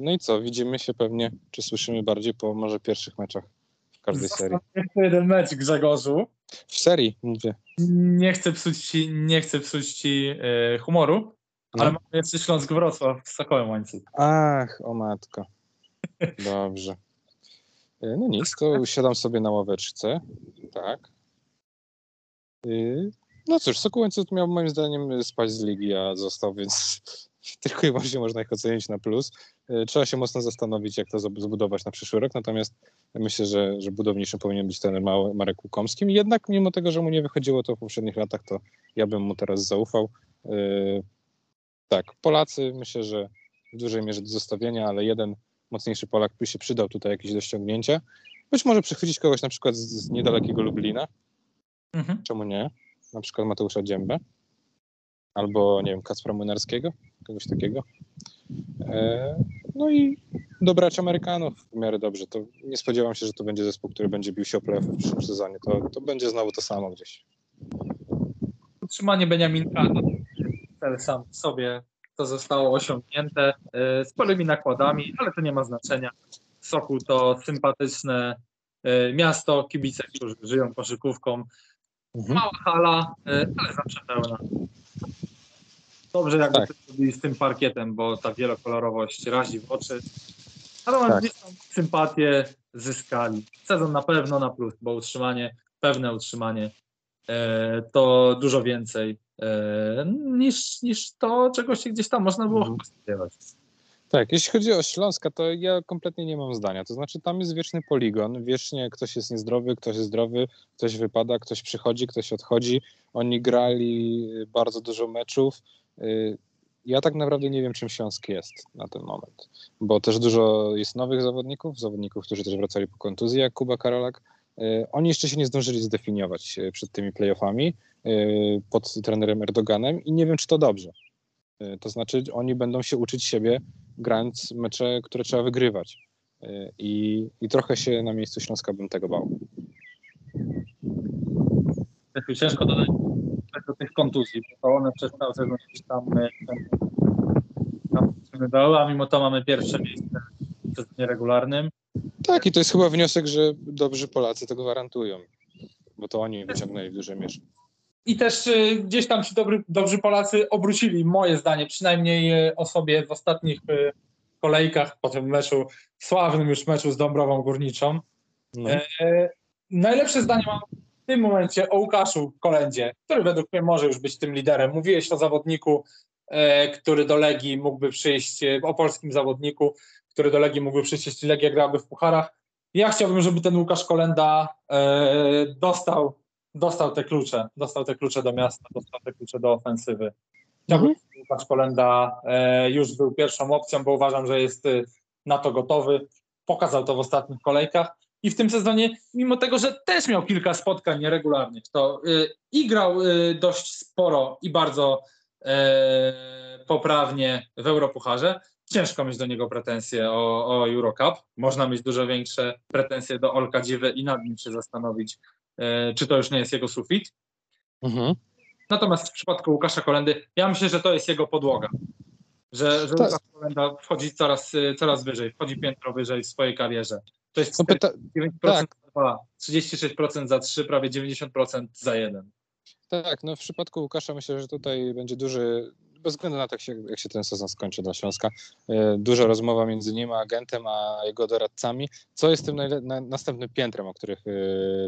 No i co, widzimy się pewnie, czy słyszymy bardziej po może pierwszych meczach w każdej serii. Został jeszcze jeden mecz Grzegorzu. W serii, mówię. Nie chcę psuć ci, nie chcę psuć ci humoru, No. ale mamy jeszcze Śląsk Wrocław z Sokołem Łańcuch. Ach, o matko. Dobrze. E, No nic, to siadam sobie na ławeczce. Tak. Y, No cóż, Sokółęców miał moim zdaniem spać z ligi, a został, więc tylko i wyłącznie można ich ocenić na plus. Y, Trzeba się mocno zastanowić, jak to zbudować na przyszły rok, natomiast myślę, że, że budowniczym powinien być ten Marek Łukomski. Jednak mimo tego, że mu nie wychodziło to w poprzednich latach, to ja bym mu teraz zaufał. Tak, Polacy myślę, że w dużej mierze do zostawienia, ale jeden mocniejszy Polak by się przydał tutaj jakieś do ściągnięcia. Być może przychwycić kogoś na przykład z, z niedalekiego Lublina, Mhm. czemu nie? Na przykład Mateusza Dziębę. Albo, nie wiem, Kacpra Młynarskiego, kogoś takiego. E, no i dobrać Amerykanów w miarę dobrze. To nie spodziewam się, że to będzie zespół, który będzie bił się o playoffy w przyszłym sezonie. To, to będzie znowu to samo gdzieś. Utrzymanie Beniaminka to cel sam w sobie to zostało osiągnięte z sporymi nakładami, ale to nie ma znaczenia. Sokół to sympatyczne e, miasto, kibice, którzy żyją koszykówką. Mhm. Mała hala, e, ale zawsze pełna. Dobrze jakby Tak. zrobili z tym parkietem, bo ta wielokolorowość razi w oczy. Natomiast Tak. gdzieś tam sympatię zyskali. Sezon na pewno na plus, bo utrzymanie, pewne utrzymanie to dużo więcej niż, niż to, czego się gdzieś tam można było Mhm. spodziewać. Tak, jeśli chodzi o Śląska, to ja kompletnie nie mam zdania. To znaczy, tam jest wieczny poligon. Wiecznie ktoś jest niezdrowy, ktoś jest zdrowy, ktoś wypada, ktoś przychodzi, ktoś odchodzi. Oni grali bardzo dużo meczów. Y, Ja tak naprawdę nie wiem, czym Śląsk jest na ten moment, bo też dużo jest nowych zawodników, zawodników, którzy też wracali po kontuzji, jak Kuba Karolak. Y, Oni jeszcze się nie zdążyli zdefiniować y, przed tymi playoffami y, pod trenerem Erdoganem i nie wiem, czy to dobrze. Y, To znaczy, oni będą się uczyć siebie grając mecze, które trzeba wygrywać. Y, I, I trochę się na miejscu Śląska bym tego bał. Ciężko dodać do tych kontuzji, bo one przez cały sezon gdzieś tam, e, tam dały, a mimo to mamy pierwsze miejsce w sezonie regularnym. Tak, i to jest chyba wniosek, że dobrzy Polacy to gwarantują, bo to oni wyciągnęli w dużej mierze. I też y, gdzieś tam ci dobry, dobrzy Polacy obrócili moje zdanie, przynajmniej y, o sobie w ostatnich y, kolejkach po tym meczu, sławnym już meczu z Dąbrową Górniczą. No. E, najlepsze zdanie mam w tym momencie o Łukaszu Kolędzie, który według mnie może już być tym liderem. Mówiłeś o zawodniku, e, który do Legii mógłby przyjść, e, o polskim zawodniku, który do Legii mógłby przyjść, jeśli Legia grałaby w pucharach. Ja chciałbym, żeby ten Łukasz Kolenda e, dostał, dostał te klucze, dostał te klucze do miasta, dostał te klucze do ofensywy. Chciałbym, żeby Łukasz Kolenda e, już był pierwszą opcją, bo uważam, że jest e, na to gotowy. Pokazał to w ostatnich kolejkach. I w tym sezonie, mimo tego, że też miał kilka spotkań nieregularnych, to i grał dość sporo i bardzo poprawnie w Europucharze. Ciężko mieć do niego pretensje o, o Eurocup. Można mieć dużo większe pretensje do Olka Dziwy i nad nim się zastanowić, e, czy to już nie jest jego sufit. Mhm. Natomiast w przypadku Łukasza Kolendy, ja myślę, że to jest jego podłoga. że, że. Łukasz Kolenda wchodzi coraz, y, coraz wyżej, wchodzi piętro wyżej w swojej karierze. To jest No pyta, 49% tak. za 2, 36% za 3, prawie 90% za 1. Tak, no w przypadku Łukasza myślę, że tutaj będzie duży, bez względu na to, jak się, jak się ten sezon skończy dla Śląska, e, duża rozmowa między nim a agentem, a jego doradcami, co jest tym najle- na, następnym piętrem, o których e,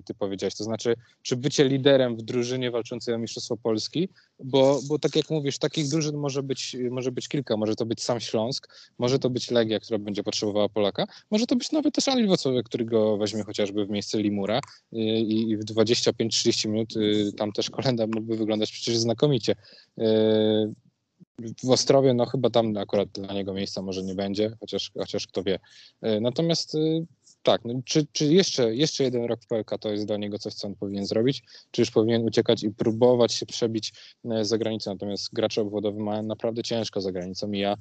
ty powiedziałeś, to znaczy, czy bycie liderem w drużynie walczącej o Mistrzostwo Polski, bo, bo tak jak mówisz, takich drużyn może być, może być kilka, może to być sam Śląsk, może to być Legia, która będzie potrzebowała Polaka, może to być nawet też Wrocław, który go weźmie chociażby w miejsce Limura y, i, i w 25-30 minut tam też Kolenda mógłby wyglądać przecież znakomicie. W Ostrowie, no chyba tam akurat dla niego miejsca może nie będzie, chociaż, chociaż kto wie. Y, Natomiast y, tak, no, czy, czy jeszcze, jeszcze jeden rok w PLK to jest dla niego coś, co on powinien zrobić? Czy już powinien uciekać i próbować się przebić y, za granicę? Natomiast gracze obwodowi mają naprawdę ciężko za granicą i ja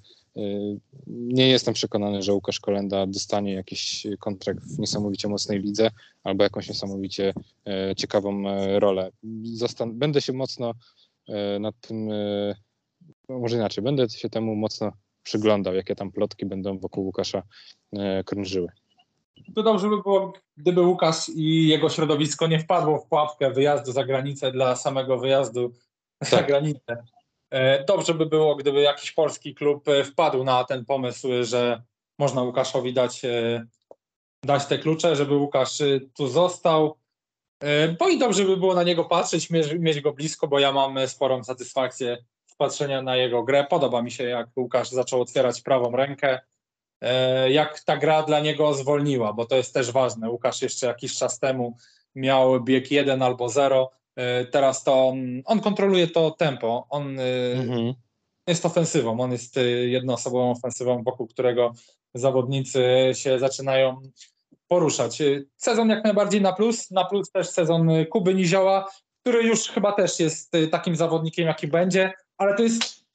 nie jestem przekonany, że Łukasz Kolenda dostanie jakiś kontrakt w niesamowicie mocnej lidze albo jakąś niesamowicie e, ciekawą e, rolę. Zastan- będę się mocno e, nad tym, e, no może inaczej, będę się temu mocno przyglądał, jakie tam plotki będą wokół Łukasza e, krążyły. To dobrze by było, gdyby Łukasz i jego środowisko nie wpadło w pułapkę wyjazdu za granicę dla samego wyjazdu za Tak. granicę. E, Dobrze by było, gdyby jakiś polski klub e, wpadł na ten pomysł, że można Łukaszowi dać, dać te klucze, żeby Łukasz tu został. Bo i dobrze by było na niego patrzeć, mieć, go blisko, bo ja mam sporą satysfakcję patrzenia na jego grę. Podoba mi się, jak Łukasz zaczął otwierać prawą rękę e, jak ta gra dla niego zwolniła, bo to jest też ważne. Łukasz jeszcze jakiś czas temu miał bieg 1 albo 0. Teraz to on, on kontroluje to tempo. On e, Mhm. jest ofensywą. On jest e, jednoosobową ofensywą, wokół którego zawodnicy się zaczynają poruszać. E, Sezon jak najbardziej na plus. Na plus też sezon e, Kuby Nizioła, który już chyba też jest e, takim zawodnikiem, jaki będzie, ale to jest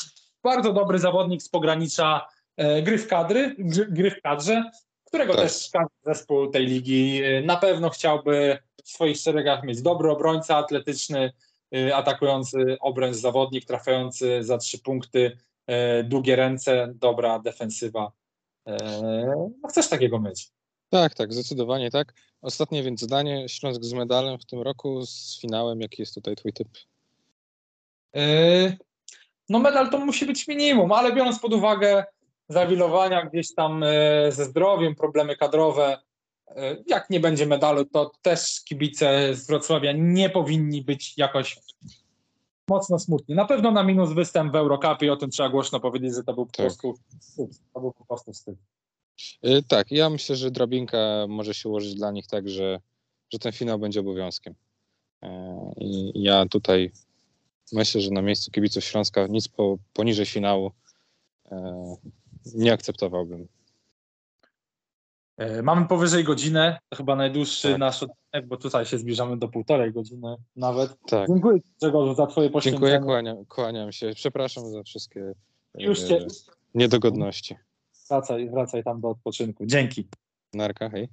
bardzo dobry zawodnik z pogranicza e, gry w kadry, gry, w kadrze, którego Tak. też każdy zespół tej ligi e, na pewno chciałby w swoich szeregach mieć dobry obrońca atletyczny, e, atakujący obręcz zawodnik, trafiający za trzy punkty, długie ręce, dobra defensywa. No chcesz takiego mieć. Tak, tak, zdecydowanie tak. Ostatnie więc zdanie, Śląsk z medalem w tym roku, z finałem, jaki jest tutaj twój typ? E, No medal to musi być minimum, ale biorąc pod uwagę zawilowania gdzieś tam e, ze zdrowiem, problemy kadrowe, e, jak nie będzie medalu, to też kibice z Wrocławia nie powinni być jakoś mocno smutni. Na pewno na minus występ w Eurocupie, o tym trzeba głośno powiedzieć, że to był po Tak. prostu wstyd. To był po prostu wstyd. Y, Tak, ja myślę, że drabinka może się ułożyć dla nich tak, że, że ten finał będzie obowiązkiem. E, I ja tutaj myślę, że na miejscu kibiców Śląska nic po, poniżej finału e, nie akceptowałbym. E, Mamy powyżej godzinę, to chyba najdłuższy Tak. nasz odcinek, bo tutaj się zbliżamy do półtorej godziny nawet. Tak, Dziękuję Grzegorzu za twoje poświęcenie. dziękuję, kłaniam, kłaniam się. Przepraszam za wszystkie e, Już cię niedogodności. wracaj, wracaj tam do odpoczynku. Dzięki. Narka, hej.